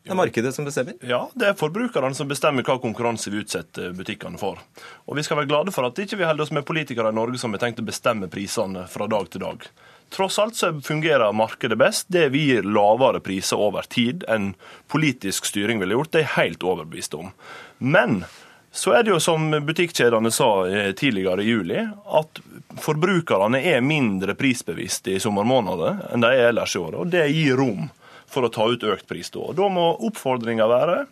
S2: Det er markedet som bestemmer.
S8: Ja, det er forbrukerne som bestemmer hva konkurranse vi utsetter butikkene for. Og vi skal være glade for at ikke vi holder oss med politikere i Norge som har tenkt å bestemme prisene fra dag til dag. Tross alt så fungerer markedet best. Det vi gir lavere priser over tid enn politisk styring ville gjort, det er jeg helt overbevist om. Men så er det jo som butikkjedene sa eh, tidligere i juli, at forbrukerne er mindre prisbevisste i sommermåneder enn de er ellers i året, og det gir rom for å ta ut økt pris da. Og Da må oppfordringa være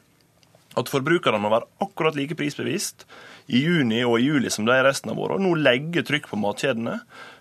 S8: at forbrukerne må være akkurat like prisbevisst i juni og i juli som de er resten av året. Og nå legge trykk på matkjedene.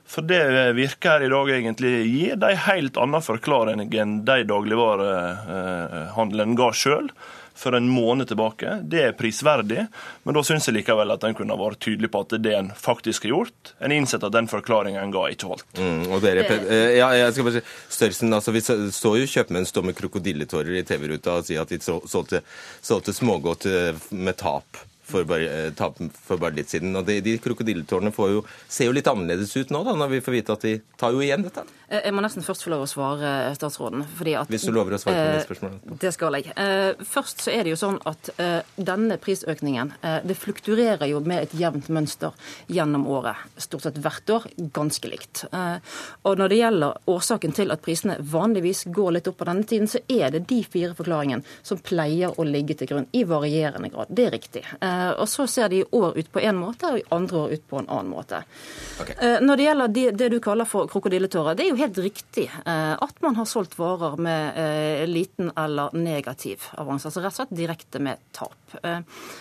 S8: For det virker her i dag egentlig gir de helt annen forklaring enn de dagligvarehandelen ga sjøl for en måned tilbake. Det er prisverdig, men da syns jeg likevel at en kunne vært tydelig på at det en faktisk har gjort. En innsett at den forklaringen en ga, ikke holdt.
S2: Mm, og dere, eh, ja, jeg skal bare si, Størrelsen, altså Vi så jo kjøpmenn stå med krokodilletårer i TV-ruta og si at de så- solgte, solgte smågodt eh, med tap for bare, eh, for bare litt siden. Og de, de krokodilletårene får jo, ser jo litt annerledes ut nå, da, når vi får vite at de tar jo igjen dette.
S9: Eh, Jeg må nesten først få lov å svare statsråden. Fordi at,
S2: Hvis du lover å svare på det
S9: spørsmålet.
S2: spørsmål.
S9: Det skal jeg. Eh, Først så er det jo sånn at eh, denne prisøkningen eh, det flukturerer jo med et jevnt mønster gjennom året. Stort sett hvert år ganske likt. Eh, Og når det gjelder årsaken til at prisene vanligvis går litt opp på denne tiden, så er det de fire forklaringene som pleier å ligge til grunn i varierende grad. Det er riktig. Eh, Og så ser de år ut på en måte, og i andre år ut på en annen måte. Eh, Når det gjelder det, det du kaller for krokodilletårer, det er jo helt riktig eh, at man har solgt varer med eh, liten eller negativ avanse, altså rett og slett direkte med tap. Eh,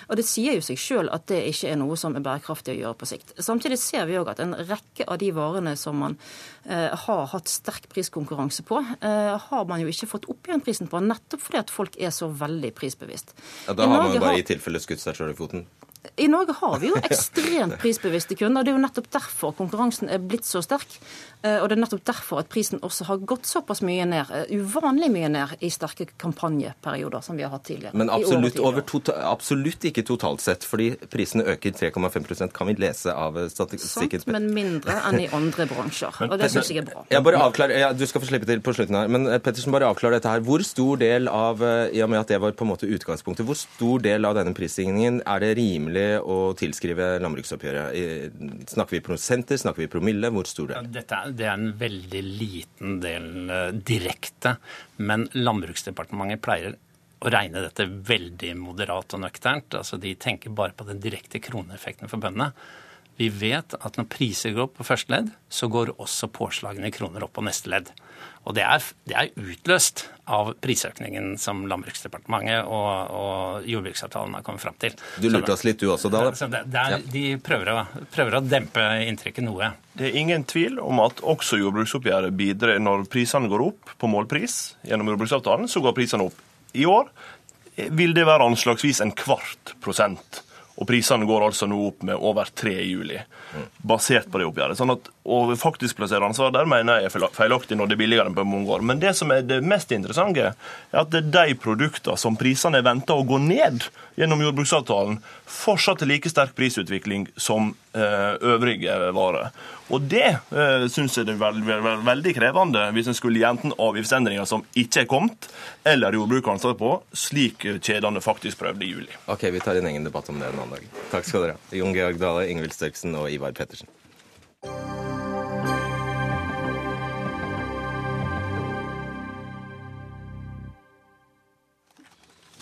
S9: Og det sier jo seg sjøl at det ikke er noe som er bærekraftig å gjøre på sikt. Samtidig ser vi òg at en rekke av de varene som man eh, har hatt sterk priskonkurranse på, eh, har man jo ikke fått opp igjen prisen på, nettopp fordi at folk er så veldig prisbevisst.
S2: Ja, da har man jo bare
S9: har-
S2: i tilfelle skutt seg sjøl i foten.
S9: I Norge har vi jo ekstremt prisbevisste kunder. Det er jo nettopp derfor konkurransen er blitt så sterk. Eh, Og det er nettopp derfor at prisen også har gått såpass mye ned, eh, uvanlig mye ned, i sterke kampanjeperioder som vi har hatt tidligere.
S2: Men absolutt, over tota, absolutt ikke totalt sett, fordi prisene øker 3,5% kan vi lese av eh, statistikken.
S9: Sant, men mindre enn i andre bransjer. Og det syns jeg er bra.
S2: Jeg bare avklar, ja, Du skal få slippe til på slutten her, men Pettersen, bare avklar dette her. Hvor stor del av i og med at det var på en måte utgangspunktet, hvor stor del av denne prisstigningen er det rimelig å tilskrive landbruksoppgjøret? Snakker vi prosenter, snakker vi promille? Hvor stor del?
S10: Dette er, det er en veldig liten del eh, direkte, men Landbruksdepartementet pleier å regne dette veldig moderat og nøkternt. Altså, de tenker bare på den direkte kroneeffekten for bøndene. Vi vet at når priser går opp på første ledd, så går også påslagene i kroner opp på neste ledd. Og det er, det er utløst av prisøkningen som Landbruksdepartementet og, og jordbruksavtalen har kommet fram til.
S2: Du lurte oss litt du også, da.
S10: Så det, det er, De prøver å, prøver å dempe inntrykket noe.
S8: Det er ingen tvil om at også jordbruksoppgjøret bidrar når prisene går opp på målpris gjennom jordbruksavtalen, så går prisene opp. I år vil det være anslagsvis en kvart prosent. Og prisene går altså nå opp med over 3 i juli, basert på det oppgjøret. Sånn at å faktisk plassere ansvar der mener jeg er feilaktig når det er billigere enn på mange år. Men det som er det mest interessante, er at det er de produktene som prisene er venta å gå ned gjennom jordbruksavtalen, fortsatt er like sterk prisutvikling som eh, øvrige varer. Og det eh, syns jeg er veld, veld, veld, veldig krevende hvis en skulle gi enten avgiftsendringer som ikke er kommet, eller jordbruket ansvar på, slik kjedene faktisk prøvde i juli.
S2: Ok, vi tar en egen debatt om det en annen. Takk skal dere ha. Jon Georg Dale, Ingvild Størksen og Ivar Pettersen.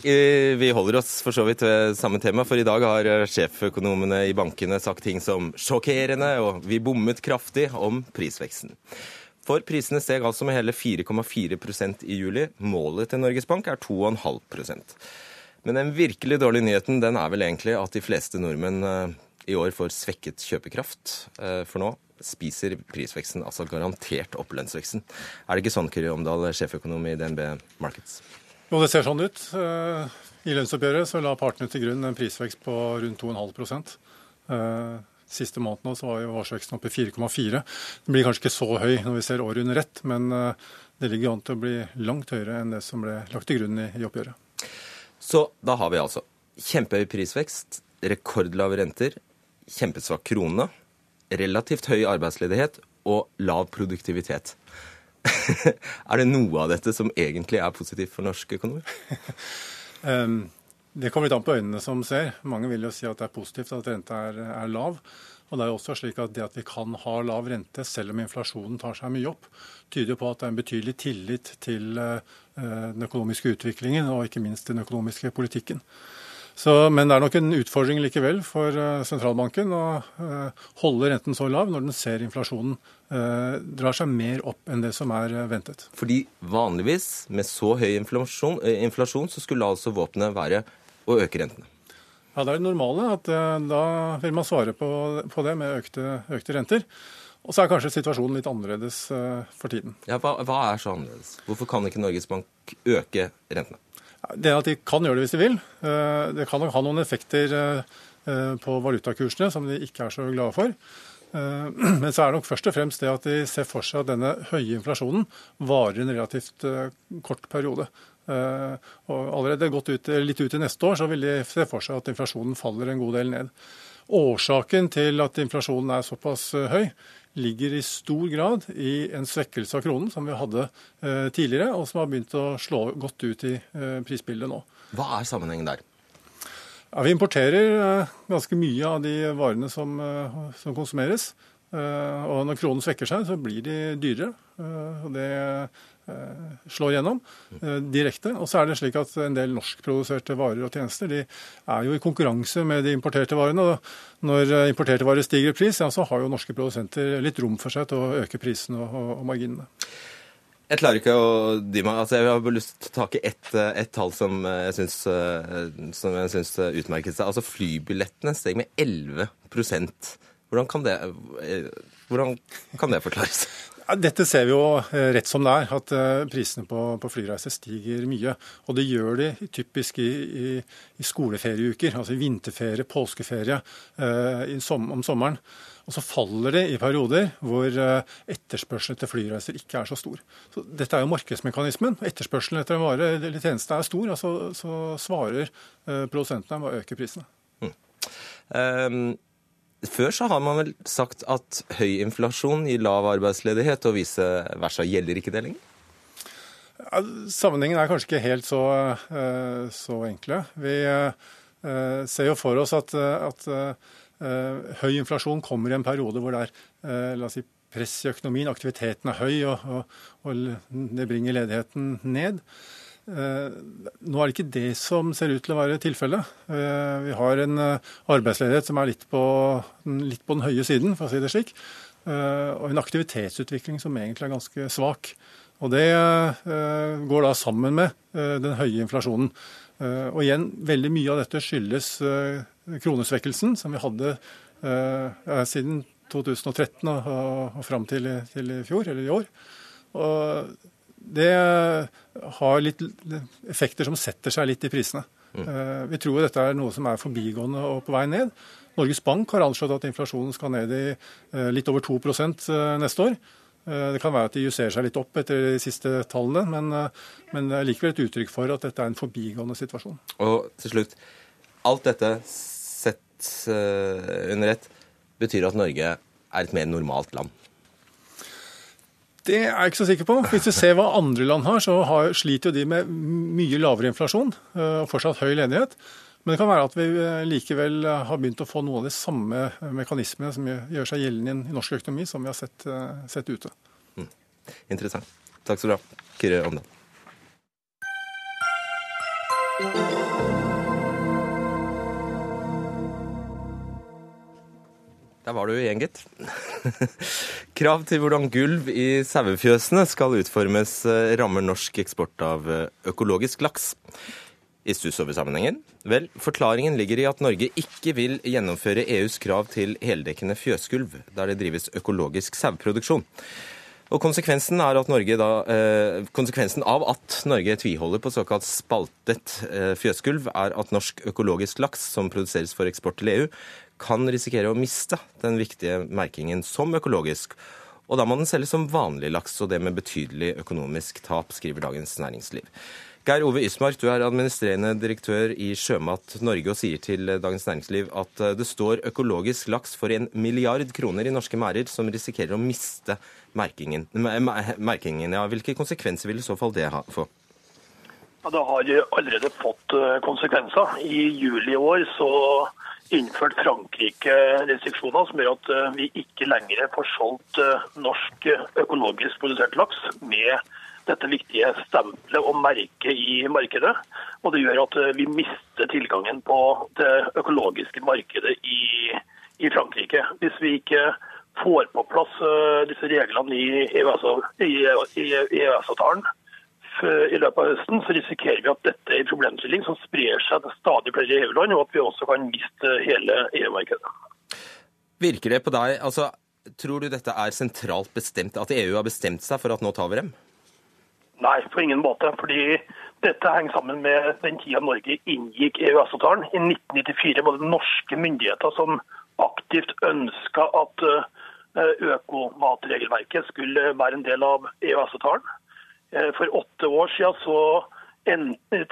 S2: Eh, Vi holder oss for så vidt ved samme tema, for i dag har sjeføkonomene i bankene sagt ting som sjokkerende og vi bommet kraftig om prisveksten. For prisene steg altså med hele 4,4% i juli. Målet til Norges Bank er 2,5 Men den virkelig dårlige nyheten den er vel egentlig at de fleste nordmenn eh, i år får svekket kjøpekraft. Eh, For nå spiser prisveksten altså garantert opp lønnsveksten. Er det ikke sånn, Kyrre Omdal, sjeføkonom i DNB Markets?
S11: Jo, det ser sånn ut. Eh, I lønnsoppgjøret så la partene til grunn en prisvekst på rundt 2,5 Eh, Siste måned så var jo årsveksten oppe i 4,4. Den blir kanskje ikke så høy når vi ser året under ett, men det ligger an til å bli langt høyere enn det som ble lagt til grunn i oppgjøret.
S2: Så da har vi altså kjempehøy prisvekst, rekordlave renter, kjempesvak krone, relativt høy arbeidsledighet og lav produktivitet. er det noe av dette som egentlig er positivt for norsk økonomi?
S11: Eh, Det kommer litt an på øynene som ser. Mange vil jo si at det er positivt at renta er, er lav. Og det er også slik at det at vi kan ha lav rente selv om inflasjonen tar seg mye opp, tyder på at det er en betydelig tillit til eh, den økonomiske utviklingen og ikke minst den økonomiske politikken. Så, men det er nok en utfordring likevel for eh, sentralbanken å eh, holde renten så lav når den ser inflasjonen drar seg mer opp enn det som er ventet.
S2: Fordi vanligvis, med så høy inflasjon, inflasjon så skulle altså våpenet være å øke rentene.
S11: Ja, Det er det normale. at eh, Da vil man svare på, på det med økte, økte renter. Og så er kanskje situasjonen litt annerledes eh, for tiden.
S2: Ja, hva, hva er så annerledes? Hvorfor kan ikke Norges Bank øke rentene?
S11: Det at de kan gjøre det hvis de vil. eh, Det kan nok ha noen effekter på valutakursene som de ikke er så glade for. Men så er det nok først og fremst det at de ser for seg at denne høye inflasjonen varer en relativt kort periode. Og allerede gått ut, litt ut i neste år så vil de se for seg at inflasjonen faller en god del ned. Årsaken til at inflasjonen er såpass høy, ligger i stor grad i en svekkelse av kronen som vi hadde tidligere, og som har begynt å slå godt ut i prisbildet nå.
S2: Hva er sammenhengen der?
S11: Ja, vi importerer ganske mye av de varene som, som konsumeres. Og når kronen svekker seg, så blir de dyrere. Og det slår gjennom direkte. Og så er det slik at en del norskproduserte varer og tjenester de er jo i konkurranse med de importerte varene. Og når importerte varer stiger i pris, ja, så har jo norske produsenter litt rom for seg til å øke prisene og, og, marginene.
S2: Jeg klarer ikke å dy meg. Altså, jeg har bare lyst til å ta tak i ett et tall som jeg syns, som jeg syns utmerket seg. Altså, Flybillettene steg med 11 hvordan kan, det, hvordan kan det forklares?
S11: Dette ser vi jo rett som det er, at prisene på, på flyreiser stiger mye. Og det gjør de typisk i, i, i skoleferieuker, altså i vinterferie, påskeferie eh, som, om sommeren. Og så faller det i perioder hvor etterspørselen etter flyreiser ikke er så stor. Så dette er jo markedsmekanismen. Etterspørselen etter en vare eller tjeneste er stor, altså, så svarer produsentene med å øke prisene.
S2: Mm. Um før så har man vel sagt at høy inflasjon gir lav arbeidsledighet, og vice versa. Gjelder ikke det lenger?
S11: Sammenhengen er kanskje ikke helt så, så enkle. Vi ser jo for oss at, at høy inflasjon kommer i en periode hvor det er la oss si, press i økonomien, aktiviteten er høy, og, og, og det bringer ledigheten ned. Nå er det ikke det som ser ut til å være tilfellet. Vi har en arbeidsledighet som er litt på, litt på, den høye siden, for å si det slik. Og en aktivitetsutvikling som egentlig er ganske svak. Og det går da sammen med den høye inflasjonen. Og igjen, veldig mye av dette skyldes kronesvekkelsen som vi hadde siden 2013 og, og fram til, til i fjor, eller i år. Og det har litt effekter som setter seg litt i prisene. Mm. Vi tror dette er noe som er forbigående og på vei ned. Norges Bank har anslått at inflasjonen skal ned i litt over 2% neste år. Det kan være at de justerer seg litt opp etter de siste tallene, men, men det er likevel et uttrykk for at dette er en forbigående situasjon.
S2: Og til slutt, alt dette sett under ett betyr at Norge er et mer normalt land?
S11: Det er jeg ikke så sikker på. Hvis du ser hva andre land har, så har, sliter jo de med mye lavere inflasjon og fortsatt høy ledighet. Men det kan være at vi likevel har begynt å få noen av de samme mekanismene som gjør seg gjeldende i norsk økonomi, som vi har sett, sett ute.
S2: Mm. Interessant. Takk skal du ha, Kyrre Omdal. Der var du igjen, gitt. Krav til hvordan gulv i sauefjøsene skal utformes, rammer norsk eksport av økologisk laks. I stuss over sammenhengen? Vel, forklaringen ligger i at Norge ikke vil gjennomføre EUs krav til heldekkende fjøsgulv, der det drives økologisk saueproduksjon. Og konsekvensen, da, eh, konsekvensen, av at Norge tviholder på såkalt spaltet eh, fjøsgulv, er at norsk økologisk laks som produseres for eksport til EU, kan risikere å miste den viktige merkingen som økologisk. Og da må den selges som vanlig laks, og det med betydelig økonomisk tap, skriver Dagens Næringsliv. Geir Ove Ysmark, du er administrerende direktør i Sjømat Norge og sier til Dagens Næringsliv at det står økologisk laks for en milliard kroner i norske merder som risikerer å miste merkingen. merkingen ja. Hvilke konsekvenser vil i så fall det få?
S12: Ja, det har allerede fått konsekvenser. I juli i år så innført Frankrike restriksjoner som gjør at eh, vi ikke lenger får solgt eh, norsk eh, økologisk produsert laks med dette viktige stempelet og merket i markedet. Og det gjør at vi mister tilgangen på det økologiske markedet i, i Frankrike. Hvis vi ikke får på plass disse reglene i EØS-avtalen, i løpet av høsten, så risikerer vi at dette er en problemstilling som sprer seg til stadig flere EU-land, og at vi også kan miste hele EU-markedet.
S2: Virker det på deg, altså, Tror du dette er sentralt bestemt, at EU har bestemt seg for at nå tar vi dem?
S12: Nei, på ingen måte. fordi dette henger sammen med den tida Norge inngikk EØS-avtalen. I 1994 var det norske myndigheter som aktivt ønska at eh, økomatregelverket skulle være en del av EØS-avtalen. Eh, for åtte år siden så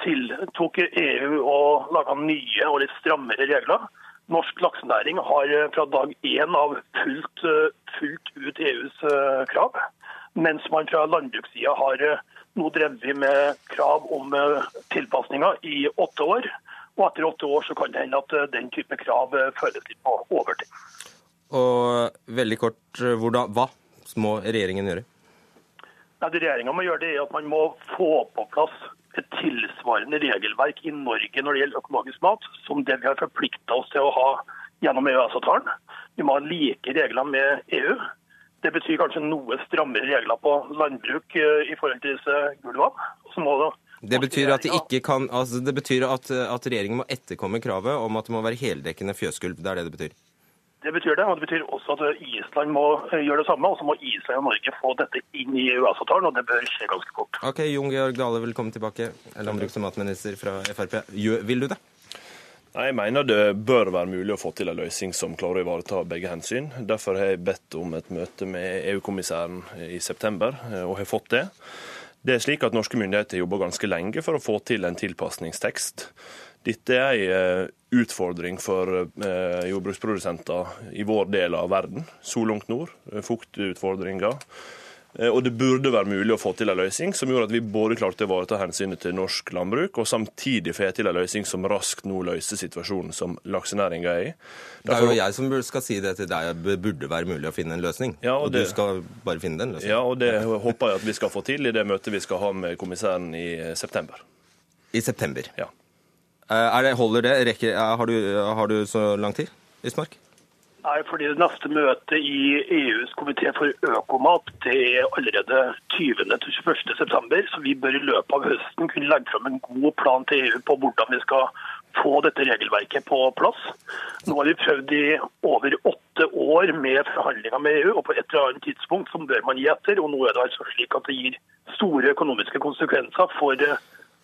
S12: tiltok EU og laga nye og litt strammere regler. Norsk laksenæring har eh, fra dag én av fulgt, eh, fulgt ut EUs krav, mens man fra landbrukssida har nå drevet med krav om tilpasninger i åtte år. Og etter åtte år så kan det hende at den type krav føles litt på overtid.
S2: Og veldig kort, hva må regjeringen gjøre?
S12: Ja, regjeringa må gjøre, det er at man må få på plass et tilsvarende regelverk i Norge når det gjelder økologisk mat, som det vi har forplikta oss til å ha gjennom EØS-avtalen. Vi må ha like regler med EU. Det betyr kanskje noe strammere regler på landbruk eh, i forhold til disse gulvene.
S2: Det betyr at, de kan, altså det betyr at, at regjeringen må etterkomme kravet om at det må være heldekkende fjøsgulv. Det er det det betyr?
S12: Det betyr det, og det betyr også at Island må eh, gjøre det samme. Og så må Island og Norge få dette inn i EØS-avtalen, og det bør skje ganske fort.
S2: Ok, Jon Georg Dale, velkommen tilbake. Landbruks- og matminister fra Frp. Vil du det?
S8: Nei, Jeg mener det bør være mulig å få til en løsning som klarer å ivareta begge hensyn. Derfor har jeg bedt om et møte med EU-kommissæren i september, eh, og har fått det. Det er slik at Norske myndigheter jobber ganske lenge for å få til en tilpasningstekst. Dette er en eh, utfordring for eh, jordbruksprodusenter i vår del av verden, så langt nord. Eh, fuktutfordringer. Og det burde være mulig å få til en løsning som gjorde at vi både klarte å ivareta hensynet til norsk landbruk, og samtidig få til en løsning som raskt nå løser situasjonen som laksenæringa er i.
S2: Derfor... Det er jo jeg som skal si det til deg, det burde være mulig å finne en løsning. Ja, og, og det... du skal bare finne den løsningen.
S8: Ja, og det håper jeg at vi skal få til i det møtet vi skal ha med kommissæren i september.
S2: I september?
S8: Ja.
S2: Eh, det, holder det? Rekker, eh, har, du, har, du, så lang tid, Ismark?
S12: Nei, fordi det neste møtet i EUs komité for økomat det er allerede 20.-21.9. Så vi bør i løpet av høsten kunne legge fram en god plan til EU på hvordan vi skal få dette regelverket på plass. Nå har vi prøvd i over åtte år med forhandlinger med EU, og på et eller annet tidspunkt så bør man gi etter. Og nå er det altså slik at det gir store økonomiske konsekvenser for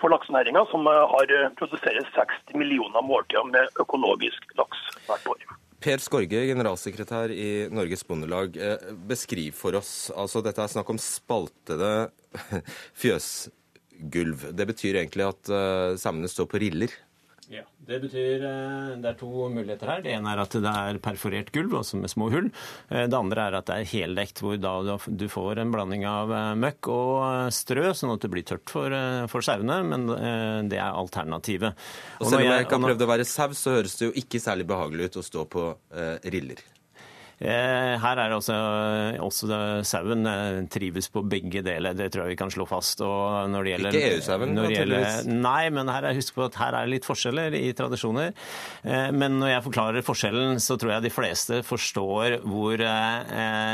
S12: for laksenæringa, som eh, har eh, produserer 60 millioner måltider med økologisk laks hvert år.
S2: Per Skorge, generalsekretær i Norges Bondelag. Eh, beskriv for oss. altså Dette er snakk om spaltede fjøsgulv. Det betyr egentlig at samene står på riller?
S13: Ja, Det betyr eh, det er to muligheter her. Det ene er at det er perforert gulv, også med små hull. Eh, det andre er at det er heldekt, hvor da du får en blanding av eh, møkk og strø, sånn at det blir tørt for, for sauene. Men det er alternativet.
S2: Og selv om jeg ikke har prøvd å være sau, så høres det jo ikke særlig behagelig ut å stå på eh, riller.
S13: Eh, her er også, også sauen eh, trives på begge deler, det tror jeg vi kan slå fast.
S2: Gjelder, ikke EU-sauen, naturligvis?
S13: Nei, men her er, husk på at her er det litt forskjeller i tradisjoner. Eh, men når jeg forklarer forskjellen, så tror jeg de fleste forstår hvor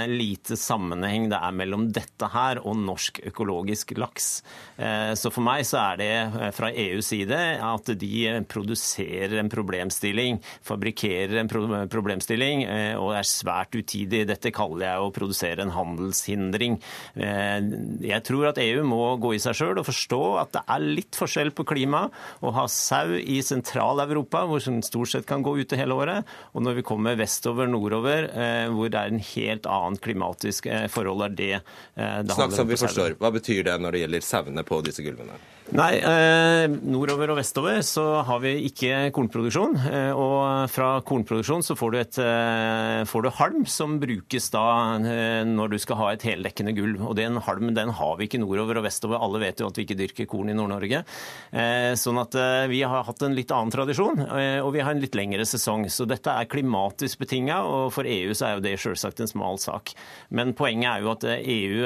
S13: lite sammenheng det er mellom dette her og norsk økologisk laks. Så for meg så er det fra EUs side at de produserer en problemstilling, fabrikkerer en problemstilling og er svært svært utidig. Dette kaller jeg å produsere en handelshindring. Eh, jeg tror at EU må gå i seg sjøl og forstå at det er litt forskjell på klima å ha sau i Sentral-Europa, hvor den stort sett kan gå ute hele året, og når vi kommer vestover, nordover, eh, hvor det er en helt annen klimatisk eh, forhold, er det det
S2: Snakk som vi forstår. Hva betyr det når det gjelder sauene på disse gulvene?
S13: Nei, eh, Nordover og vestover så har vi ikke kornproduksjon. Eh, og fra kornproduksjon så får du, et, eh, får du halm som brukes da eh, når du skal ha et heldekkende gulv. Og den halmen den har vi ikke nordover og vestover. Alle vet jo at vi ikke dyrker korn i Nord-Norge. Eh, sånn at eh, vi har hatt en litt annen tradisjon, og vi har en litt lengre sesong. Så dette er klimatisk betinga, og for EU så er jo det selvsagt en smal sak. Men poenget er jo at EU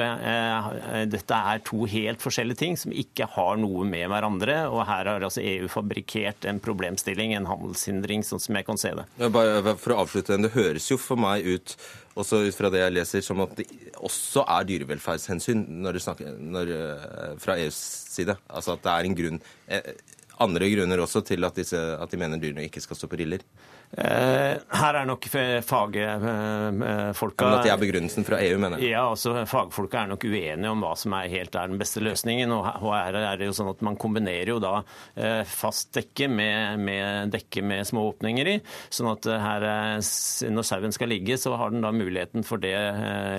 S13: Dette er to helt forskjellige ting som ikke har noe med hverandre. Og her har altså EU fabrikkert en problemstilling, en handelshindring, sånn som jeg kan se det.
S2: Bare for å avslutte Det høres jo for meg ut også ut fra det jeg leser, som at det også er dyrevelferdshensyn når du snakker, når, eh, fra EUs side. Altså at det er en grunn, eh, andre grunner også til at, disse, at de mener dyrene ikke skal stå på riller.
S13: Eh, her er nok fagfolka
S2: Men at det er begrunnelsen fra EU, mener jeg.
S13: Ja, altså Fagfolka er nok uenige om hva som er helt er den beste løsningen. og Her er det jo sånn at Man kombinerer jo da eh, fast dekke med, med dekke med små åpninger i. sånn at her, når sauen skal ligge, så har den da muligheten for det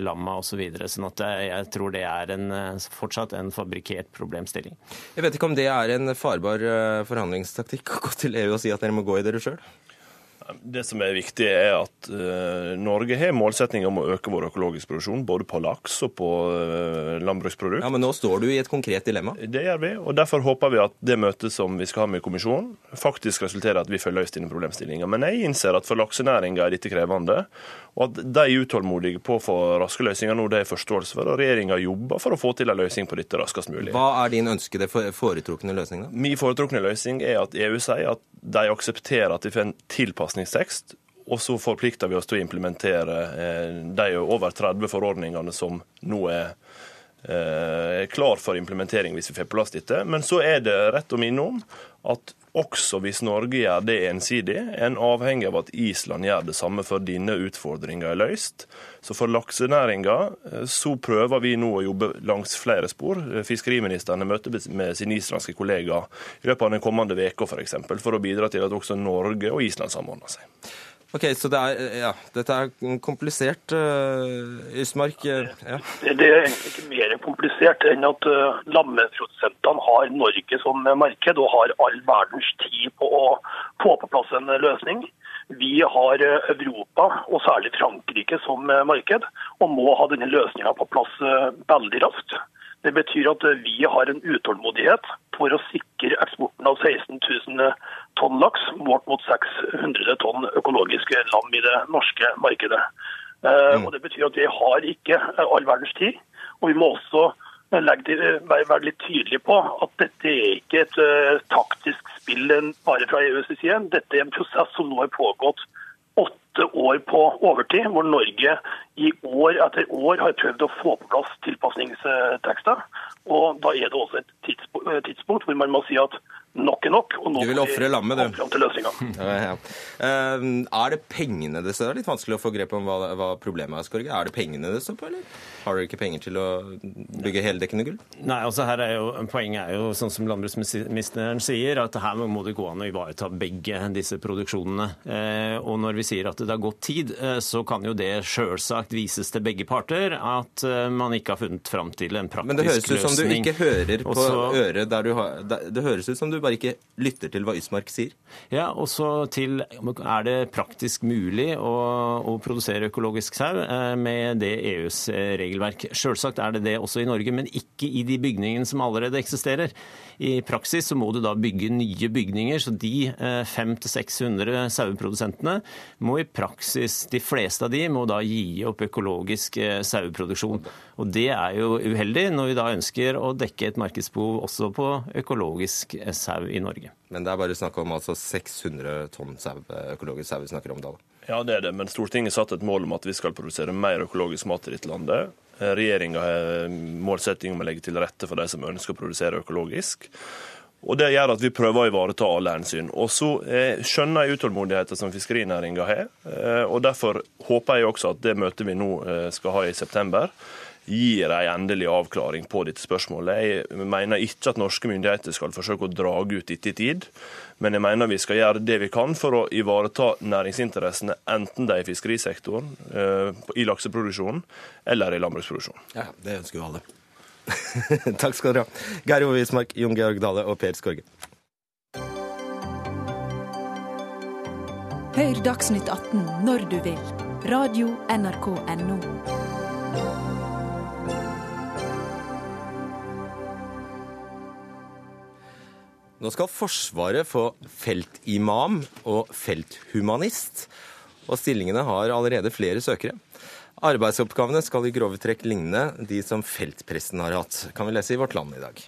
S13: lamma osv. Så videre, sånn at jeg tror det er en, fortsatt en fabrikkert problemstilling.
S2: Jeg vet ikke om det er en farbar forhandlingstaktikk å gå til EU og si at dere må gå i dere sjøl?
S8: Det som er viktig, er at uh, Norge har målsetting om å øke vår økologiske produksjon, både på laks og på uh, landbruksprodukt.
S2: Ja, Men nå står du i et konkret dilemma?
S8: Det gjør vi. og Derfor håper vi at det møtet som vi skal ha med kommisjonen, faktisk resulterer i at vi får løst denne problemstillinga. Men jeg innser at for laksenæringa er dette krevende. Og at de er utålmodige på å få raske løsninger nå, det er forståelse for. Og regjeringa jobber for å få til en løsning på dette raskest mulig.
S2: Hva er din ønskede foretrukne løsning, da?
S8: Min foretrukne løsning er at EU sier at de aksepterer at vi får en tilpasningstekst. Og så forplikter vi oss til å implementere eh, de over 30 forordningene som nå er er klar for implementering hvis vi får plass dette. Men så er det rett å minne om at også hvis Norge gjør det ensidig, en avhengig av at Island gjør det samme før denne utfordringa er løst. Så for laksenæringa eh, så prøver vi nå å jobbe langs flere spor. Fiskeriministeren møter med sin islandske kollega i løpet av den kommende uka f.eks. For, eksempel, for å bidra til at også Norge og Island samordner seg.
S2: Ok, Så det er, ja, dette er komplisert, uh, Ysmark? Uh,
S12: ja. Det er egentlig ikke mer komplisert enn at uh, lammeprodusentene har Norge som marked og har all verdens tid på å få på plass en løsning. Vi har Europa, og særlig Frankrike, som marked, og må ha denne løsninga på plass veldig raskt. Det betyr at vi har en utålmodighet for å sikre eksporten av 16 000 tonn laks målt mot 600 tonn økologiske lam i det norske markedet. Eh, mm. Og Det betyr at vi har ikke all verdens tid. Og vi må også legge, være litt tydelige på at dette er ikke et uh, taktisk spill bare fra EUs side. Dette er en prosess som nå har pågått åtte år på overtid, hvor Norge i år etter år har prøvd å få på plass tilpasningstekster. Og Da er det også et tidspunkt hvor man må si at nok er nok. og nå
S2: Du vil ofre lammet, du.
S12: Til
S2: ja, ja. Uh, er det pengene det står Det er litt vanskelig å få grep om hva, hva problemet er. Skorge. Er det pengene det står på, eller har dere ikke penger til å bygge heldekkende gull?
S13: Nei, altså her er jo, Poenget er jo sånn som landbruksministeren sier, at her må det gå an å ivareta begge disse produksjonene. Uh, og når vi sier at det har gått tid, uh, så kan jo det sjølsagt vises til begge parter at man ikke har funnet fram til en praktisk løsning.
S2: Men det høres ut som du ikke hører på Også, øret der du har Det høres ut som du bare ikke lytter til hva Ysmark sier?
S13: Ja, og så til Er det praktisk mulig å, å produsere økologisk sau eh, med det EUs eh, regelverk? Selvsagt er det det også i Norge, men ikke i de bygningene som allerede eksisterer. I praksis så må du da bygge nye bygninger, så de 500-600 eh, saueprodusentene må i praksis, de fleste av de, må da gi opp økologisk saueproduksjon. Og det er jo uheldig når vi da ønsker å dekke et markedsbehov også på økologisk sau i Norge.
S2: Men det er bare snakk om altså 600 tonn sau, økologisk sau vi snakker om da?
S8: Ja, det er det. Men Stortinget satte et mål om at vi skal produsere mer økologisk mat i dette landet. Regjeringa har målsetting om å legge til rette for de som ønsker å produsere økologisk. Og Det gjør at vi prøver å ivareta alle hensyn. Og så eh, skjønner jeg utålmodigheten som fiskerinæringa har. Eh, og Derfor håper jeg også at det møtet vi nå eh, skal ha i september, gir en endelig avklaring på dette spørsmålet. Jeg mener ikke at norske myndigheter skal forsøke å drage ut dette i tid, men jeg mener vi skal gjøre det vi kan for å ivareta næringsinteressene, enten det er i fiskerisektoren, eh, i lakseproduksjonen eller i landbruksproduksjonen.
S2: Ja, det ønsker jo alle. Takk skal dere ha. Geir Ove Wismark, Jon Georg Dale og Per Skorge.
S7: Hør Dagsnytt 18 når du vil. Radio NRK Radio.nrk.no.
S2: Nå skal Forsvaret få feltimam og felthumanist, og stillingene har allerede flere søkere. Arbeidsoppgavene skal i grove trekk ligne de som feltpresten har hatt, kan vi lese i Vårt Land i dag.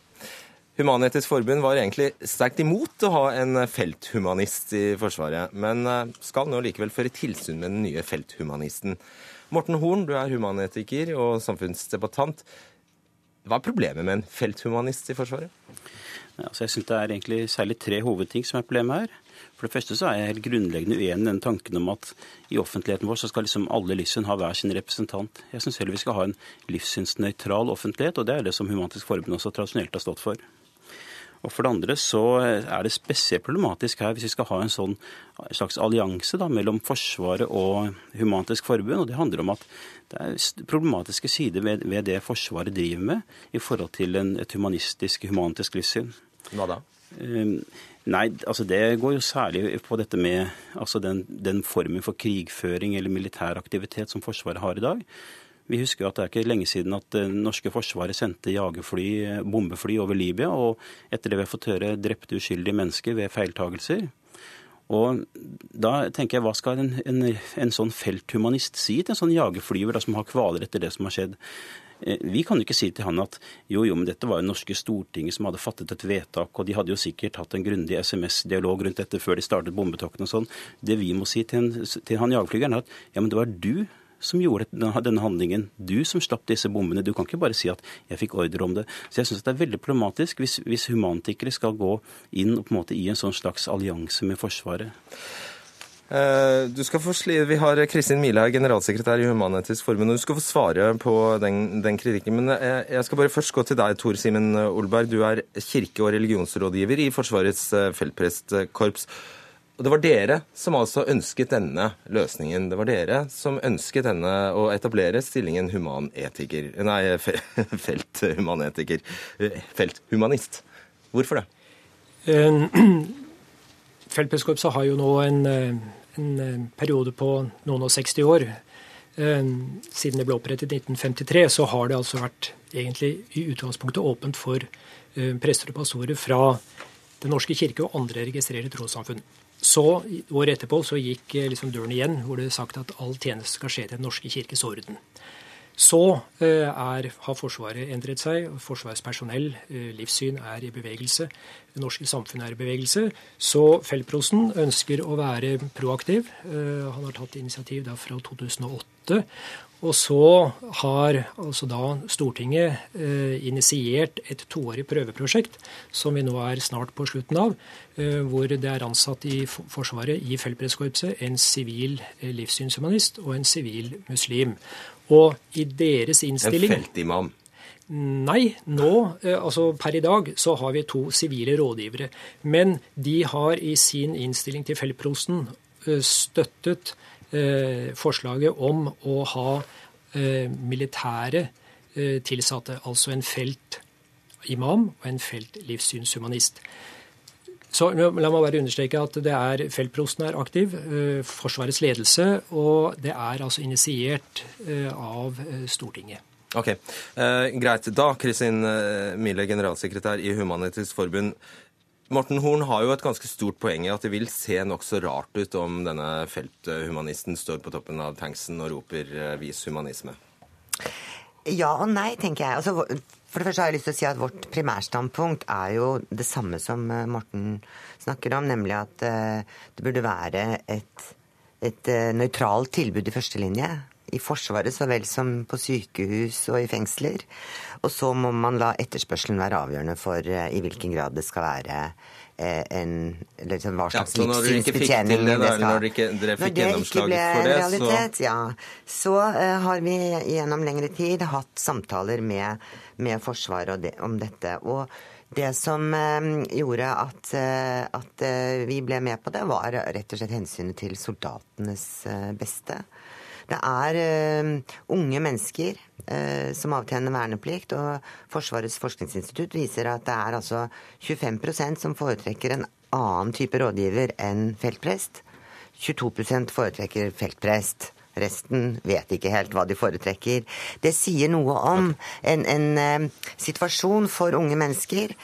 S2: Human-Etisk Forbund var egentlig sterkt imot å ha en felthumanist i Forsvaret, men eh, skal nå likevel føre tilsyn med den nye felthumanisten. Morten Horn, du er humanetiker og samfunnsdebattant. Hva er problemet med en felthumanist i Forsvaret?
S14: Altså, jeg synes Det er egentlig særlig tre hovedting som er problemet her. For det første så er jeg helt grunnleggende uenig i den tanken om at i offentligheten vår så skal liksom alle livssyn ha hver sin representant. Jeg syns heller vi skal ha en livssynsnøytral offentlighet, og det er det som Human-Etisk Forbund også tradisjonelt har stått for. Og For det andre så er det spesielt problematisk her hvis vi skal ha en sånn slags allianse da, mellom Forsvaret og Human-Etisk Forbund. og Det handler om at det er problematiske sider ved, ved det Forsvaret driver med i forhold til en, et humanistisk, humanistisk livssyn.
S2: Hva da?
S14: Um, nei, altså Det går jo særlig på dette med altså den, den formen for krigføring eller militær aktivitet som Forsvaret har i dag. Vi husker at det er ikke lenge siden at det norske forsvaret sendte jagerfly, bombefly over Libya, og etter det vi har fått høre, drepte uskyldige mennesker ved feiltagelser. Og da tenker jeg, Hva skal en, en, en sånn felthumanist si til en sånn jagerflyver som har kvaler etter det som har skjedd? Eh, vi kan jo ikke si til han at jo, jo, men dette var jo norske Stortinget som hadde fattet et vedtak, og de hadde jo sikkert hatt en grundig SMS-dialog rundt dette før de startet bombetoktene og sånn. Det vi må si til, en, til han jagerflygeren, er at ja, men det var du som gjorde denne handlingen. Du som slapp disse bombene. Du kan ikke bare si at 'jeg fikk ordre om det'. Så jeg syns det er veldig problematisk hvis, hvis humantikere skal gå inn på en måte i en sånn slags allianse med Forsvaret.
S2: Eh, du skal få sli, Vi har Kristin Milhaug, generalsekretær i Human-Etisk Forbund, og du skal få svare på den, den, kritikken. Men jeg, jeg skal bare først gå til deg, Tor Simen Olberg. Du er kirke- og religionsrådgiver i Forsvarets eh, feltprestkorps. Og det var dere som altså ønsket denne løsningen. Det var dere som ønsket denne å etablere stillingen humanetiker Nei, felthumanetiker. Felthumanist. Hvorfor det?
S15: Feltpresskorpset har jo nå en, en, periode på noen og 60 år. Siden det ble opprettet i 1953, så har det altså vært egentlig i utgangspunktet åpent for prester og pastorer fra Den norske kirke og andre registrerte trossamfunn. Så Året etterpå så gikk eh, liksom døren igjen, hvor det er sagt at all tjeneste skal skje til Den norske kirkes orden. Så eh, er, har Forsvaret endret seg. Forsvarets personell, eh, livssyn, er i bevegelse. Det norske samfunnet er i bevegelse. Så feltprosten ønsker å være proaktiv. Han har tatt initiativ da fra 2008 og så har altså da Stortinget eh, initiert et toårig prøveprosjekt, som vi nå er snart på slutten av, eh, hvor det er ansatt i Forsvaret, i Feltpresskorpset, en sivil eh, livssynshumanist og en sivil muslim. Og i deres innstilling
S2: En feltimam?
S15: Nei, nå, altså per i dag, så har vi to sivile rådgivere. Men de har i sin innstilling til feltprosten støttet forslaget om å ha eh, militære eh, tilsatte, altså en feltimam og en feltlivssynshumanist. Så La meg bare understreke at det er feltprosten er aktiv, Forsvarets ledelse, og det er altså initiert av Stortinget.
S2: Ok, eh, Greit. Da, Kristin Mille, generalsekretær i Human-Etisk Forbund. Morten Horn har jo et ganske stort poeng i at det vil se nokså rart ut om denne felthumanisten står på toppen av tanksen og roper eh, 'vis humanisme'.
S16: Ja og nei, tenker jeg. Altså, for det første har jeg lyst til å si at Vårt primærstandpunkt er jo det samme som eh, Morten snakker om, nemlig at uh, det burde være et, et nøytralt tilbud i førstelinje. I Forsvaret så vel som på sykehus og i fengsler. Og så må man la etterspørselen være avgjørende for uh, i hvilken grad det skal være uh, en liksom, Hva slags ja, livssynsbetjening det,
S2: det skal Når dere ikke, dere fikk gjennomslag for det,
S16: realitet, så ja, Så uh, har vi gjennom lengre tid hatt samtaler med, med Forsvaret det, om dette. og det som gjorde at, at, vi ble med på det, var rett og slett hensynet til soldatenes beste. Det er uh, unge mennesker uh, som avtjener verneplikt, og Forsvarets forskningsinstitutt viser at det er altså 25% som foretrekker en annen type rådgiver enn feltprest. 22% foretrekker feltprest. Resten vet ikke helt hva de foretrekker. Det sier noe om en, en uh, situasjon for unge mennesker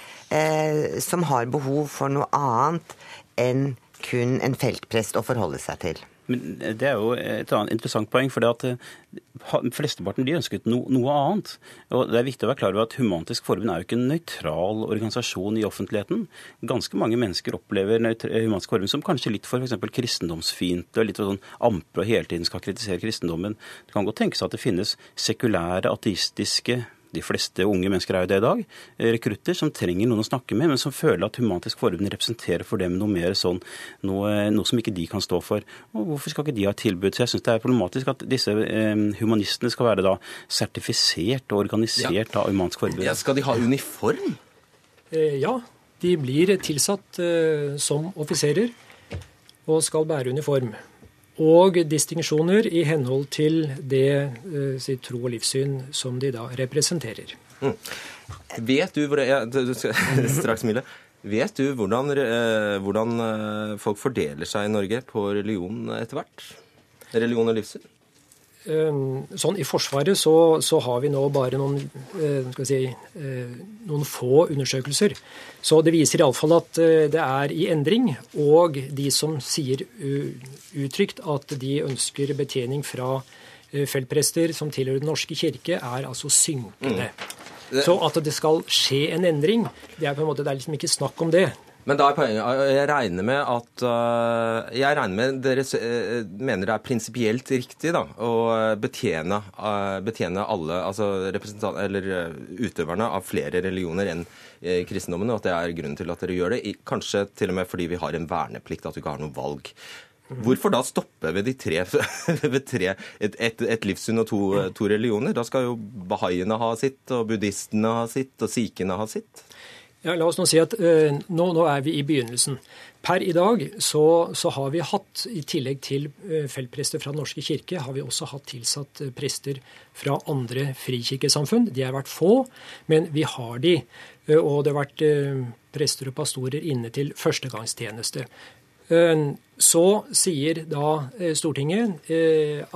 S16: som har behov for noe annet enn kun en feltprest å forholde seg til.
S14: Men Det er jo et annet interessant poeng. for det at eh, Flesteparten de ønsket no, noe annet. Og Det er viktig å være klar over at Humantisk Forbund er jo ikke en nøytral organisasjon i offentligheten. Ganske mange mennesker opplever Humantisk Forbund som kanskje litt for f.eks. kristendomsfiendtlig og litt for sånn ampre og hele tiden skal kritisere kristendommen. Det kan godt tenkes at det finnes sekulære, ateistiske de fleste unge mennesker er jo det i dag, eh, rekrutter som trenger noen å snakke med, men som føler at Human-Etisk Forbund representerer for dem noe mer sånn, noe, noe, som ikke de kan stå for. Og Hvorfor skal ikke de ha et tilbud? Så jeg syns det er problematisk at disse eh, humanistene skal være da sertifisert og organisert ja. av Human-Etisk Forbund.
S2: Ja, skal de ha uniform?
S15: Eh, ja, de blir tilsatt eh, som offiserer og skal bære uniform og distinksjoner i henhold til det uh, sitt tro og livssyn som de da representerer. Mm.
S2: Vet du, hvor, ja, du skal, straks smile. vet du hvordan, uh, hvordan uh, folk fordeler seg i Norge på religion etter hvert? Religion og livssyn?
S15: Ehm, sånn I Forsvaret så, så, har vi nå bare noen, eh, si, eh, noen få undersøkelser. Så det viser iallfall at eh, det er i endring. Og de som sier uttrykt at de ønsker betjening fra feltprester som tilhører Den norske kirke, er altså synkende. Mm. Så at det skal skje en endring, det er på en måte, det er liksom ikke snakk om det.
S2: Men da er poenget Jeg regner med at uh, Jeg regner med dere uh, mener det er prinsipielt riktig da, å betjene, betjene alle altså eller utøverne av flere religioner enn kristendommen, og at det er grunnen til at dere gjør det. Kanskje til og med fordi vi har en verneplikt, at du ikke har noe valg. Hvorfor da stoppe ved de tre, ved tre et, et, et, livssyn og to, to religioner? Da skal jo bahaiene ha sitt, og buddhistene ha sitt, og sikhene ha sitt.
S15: Ja, la oss nå si at uh, nå, nå, er vi i begynnelsen. Per i dag så, så har vi hatt, i tillegg til uh, feltprester fra Den norske kirke, har vi også hatt tilsatt uh, prester fra andre frikirkesamfunn. De har vært få, men vi har de. og det har vært prester og pastorer inne til førstegangstjeneste. Så sier da Stortinget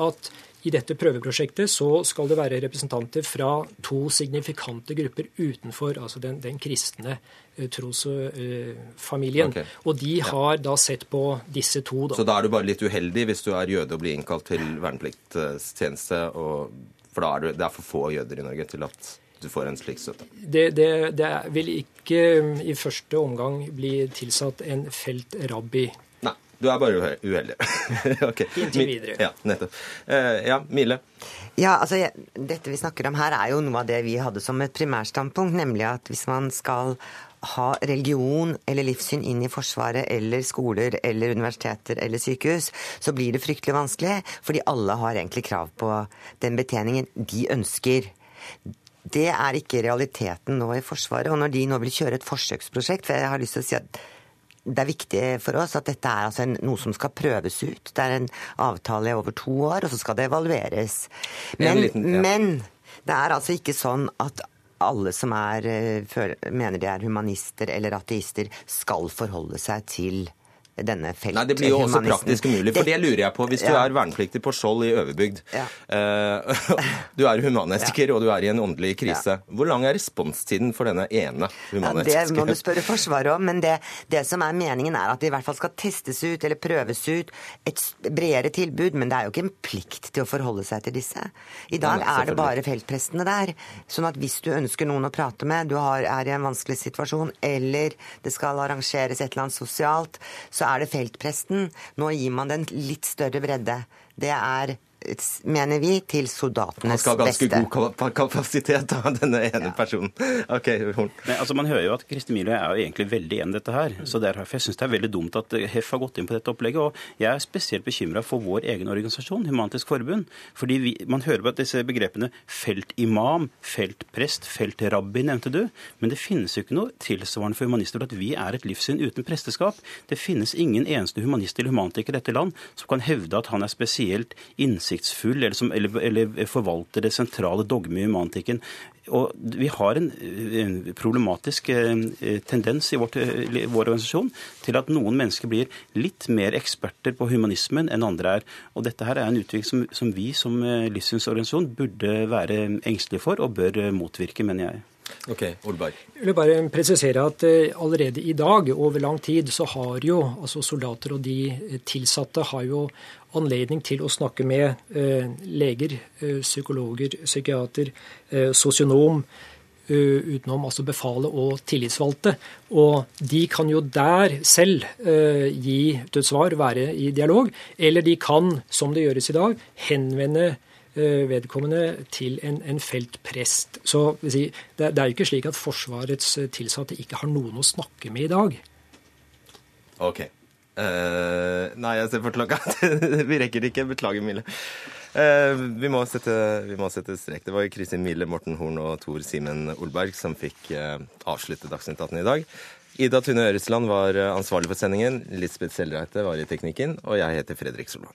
S15: at i dette prøveprosjektet så skal det være representanter fra to signifikante grupper utenfor altså den, den kristne uh, trosfamilien. Uh, okay. Og de har da sett på disse to. Da.
S2: Så da er du bare litt uheldig hvis du er jøde og blir innkalt til vernepliktstjeneste, for da er det, det er for få jøder i Norge til at du får en slik støtte?
S15: Det, det, det vil ikke i første omgang bli tilsatt en feltrabbi
S2: du er bare uheldig.
S15: okay. Inntil videre.
S2: Ja, nettopp. Uh, ja, Mile?
S16: Ja, altså, Dette vi snakker om her, er jo noe av det vi hadde som et primærstandpunkt. Nemlig at hvis man skal ha religion eller livssyn inn i Forsvaret eller skoler eller universiteter eller sykehus, så blir det fryktelig vanskelig. Fordi alle har egentlig krav på den betjeningen de ønsker. Det er ikke realiteten nå i Forsvaret. Og når de nå vil kjøre et forsøksprosjekt For jeg har lyst til å si at det er viktig for oss at dette er altså en, noe som skal prøves ut. Det er en avtale over to år, og så skal det evalueres. Men, liten, ja. men det er altså ikke sånn at alle som er, eh, mener de er humanister eller ateister, skal forholde seg til denne felthumanisten.
S2: Nei, Det blir jo også praktisk umulig. For det lurer jeg på. Hvis du er vernepliktig på Skjold i Øverbygd, ja. uh, du er humanetiker ja. og du er i en åndelig krise, ja. hvor lang er responstiden for denne ene humanetiske
S16: Det må du spørre Forsvaret om. Men det, det, som er meningen, er at det i hvert fall skal testes ut eller prøves ut et bredere tilbud. Men det er jo ikke en plikt til å forholde seg til disse. I dag er det bare feltprestene der. Sånn at hvis du ønsker noen å prate med, du har, er i en vanskelig situasjon, eller det skal arrangeres et eller annet sosialt, så så er det feltpresten. Nå gir man den litt større bredde. Det er mener vi, til soldatenes beste. Han
S2: skal ha ganske god kapasitet av denne ene ja. personen. Ok, Horn.
S14: Men, altså, Man hører jo at Kristi Milo er jo egentlig veldig enig i dette her. så derfor jeg synes det er veldig dumt at HEF har gått inn på dette opplegget. og Jeg er spesielt bekymra for vår egen organisasjon, Humantisk Forbund. fordi vi, Man hører på disse begrepene feltimam, feltprest, feltrabbi, nevnte du. Men det finnes jo ikke noe tilsvarende for humanister at vi er et livssyn uten presteskap. Det finnes ingen eneste humanist eller humantiker i dette land som kan hevde at han er spesielt innsikt innsiktsfull eller, som, eller, eller forvalter det sentrale dogmet i humantikken. Og vi har en, en problematisk eh, tendens i vårt, eh, vår organisasjon til at noen mennesker blir litt mer eksperter på humanismen enn andre er. Og dette her er en utvikling som, som vi som eh, livssynsorganisasjon burde være engstelige for og bør motvirke, mener jeg.
S2: Ok, Olberg.
S15: Jeg vil bare presisere at uh, allerede i dag, over lang tid, så har jo altså soldater og de tilsatte har jo anledning til å snakke med uh, leger, uh, psykologer, psykiater, sosionom, utenom altså befalet og tillitsvalgte. Og de kan jo der selv gi dødsvar, være i dialog. Eller de kan, som det gjøres i dag, henvende vedkommende til en, en feltprest. Så det, er jo ikke slik at Forsvarets tilsatte ikke har noen å snakke med i dag.
S2: OK. Uh, nei, jeg ser på klokka. vi rekker det ikke. Beklager, Mille. Uh, vi, må sette, vi, må sette, strek. Det var Kristin Mille, Morten Horn og Tor Simen Olberg som fikk uh, avslutte Dagsnytt 18 i dag. Ida Tune Øresland var ansvarlig for sendingen. Lisbeth Selreite var i teknikken. Og jeg heter Fredrik Solvang.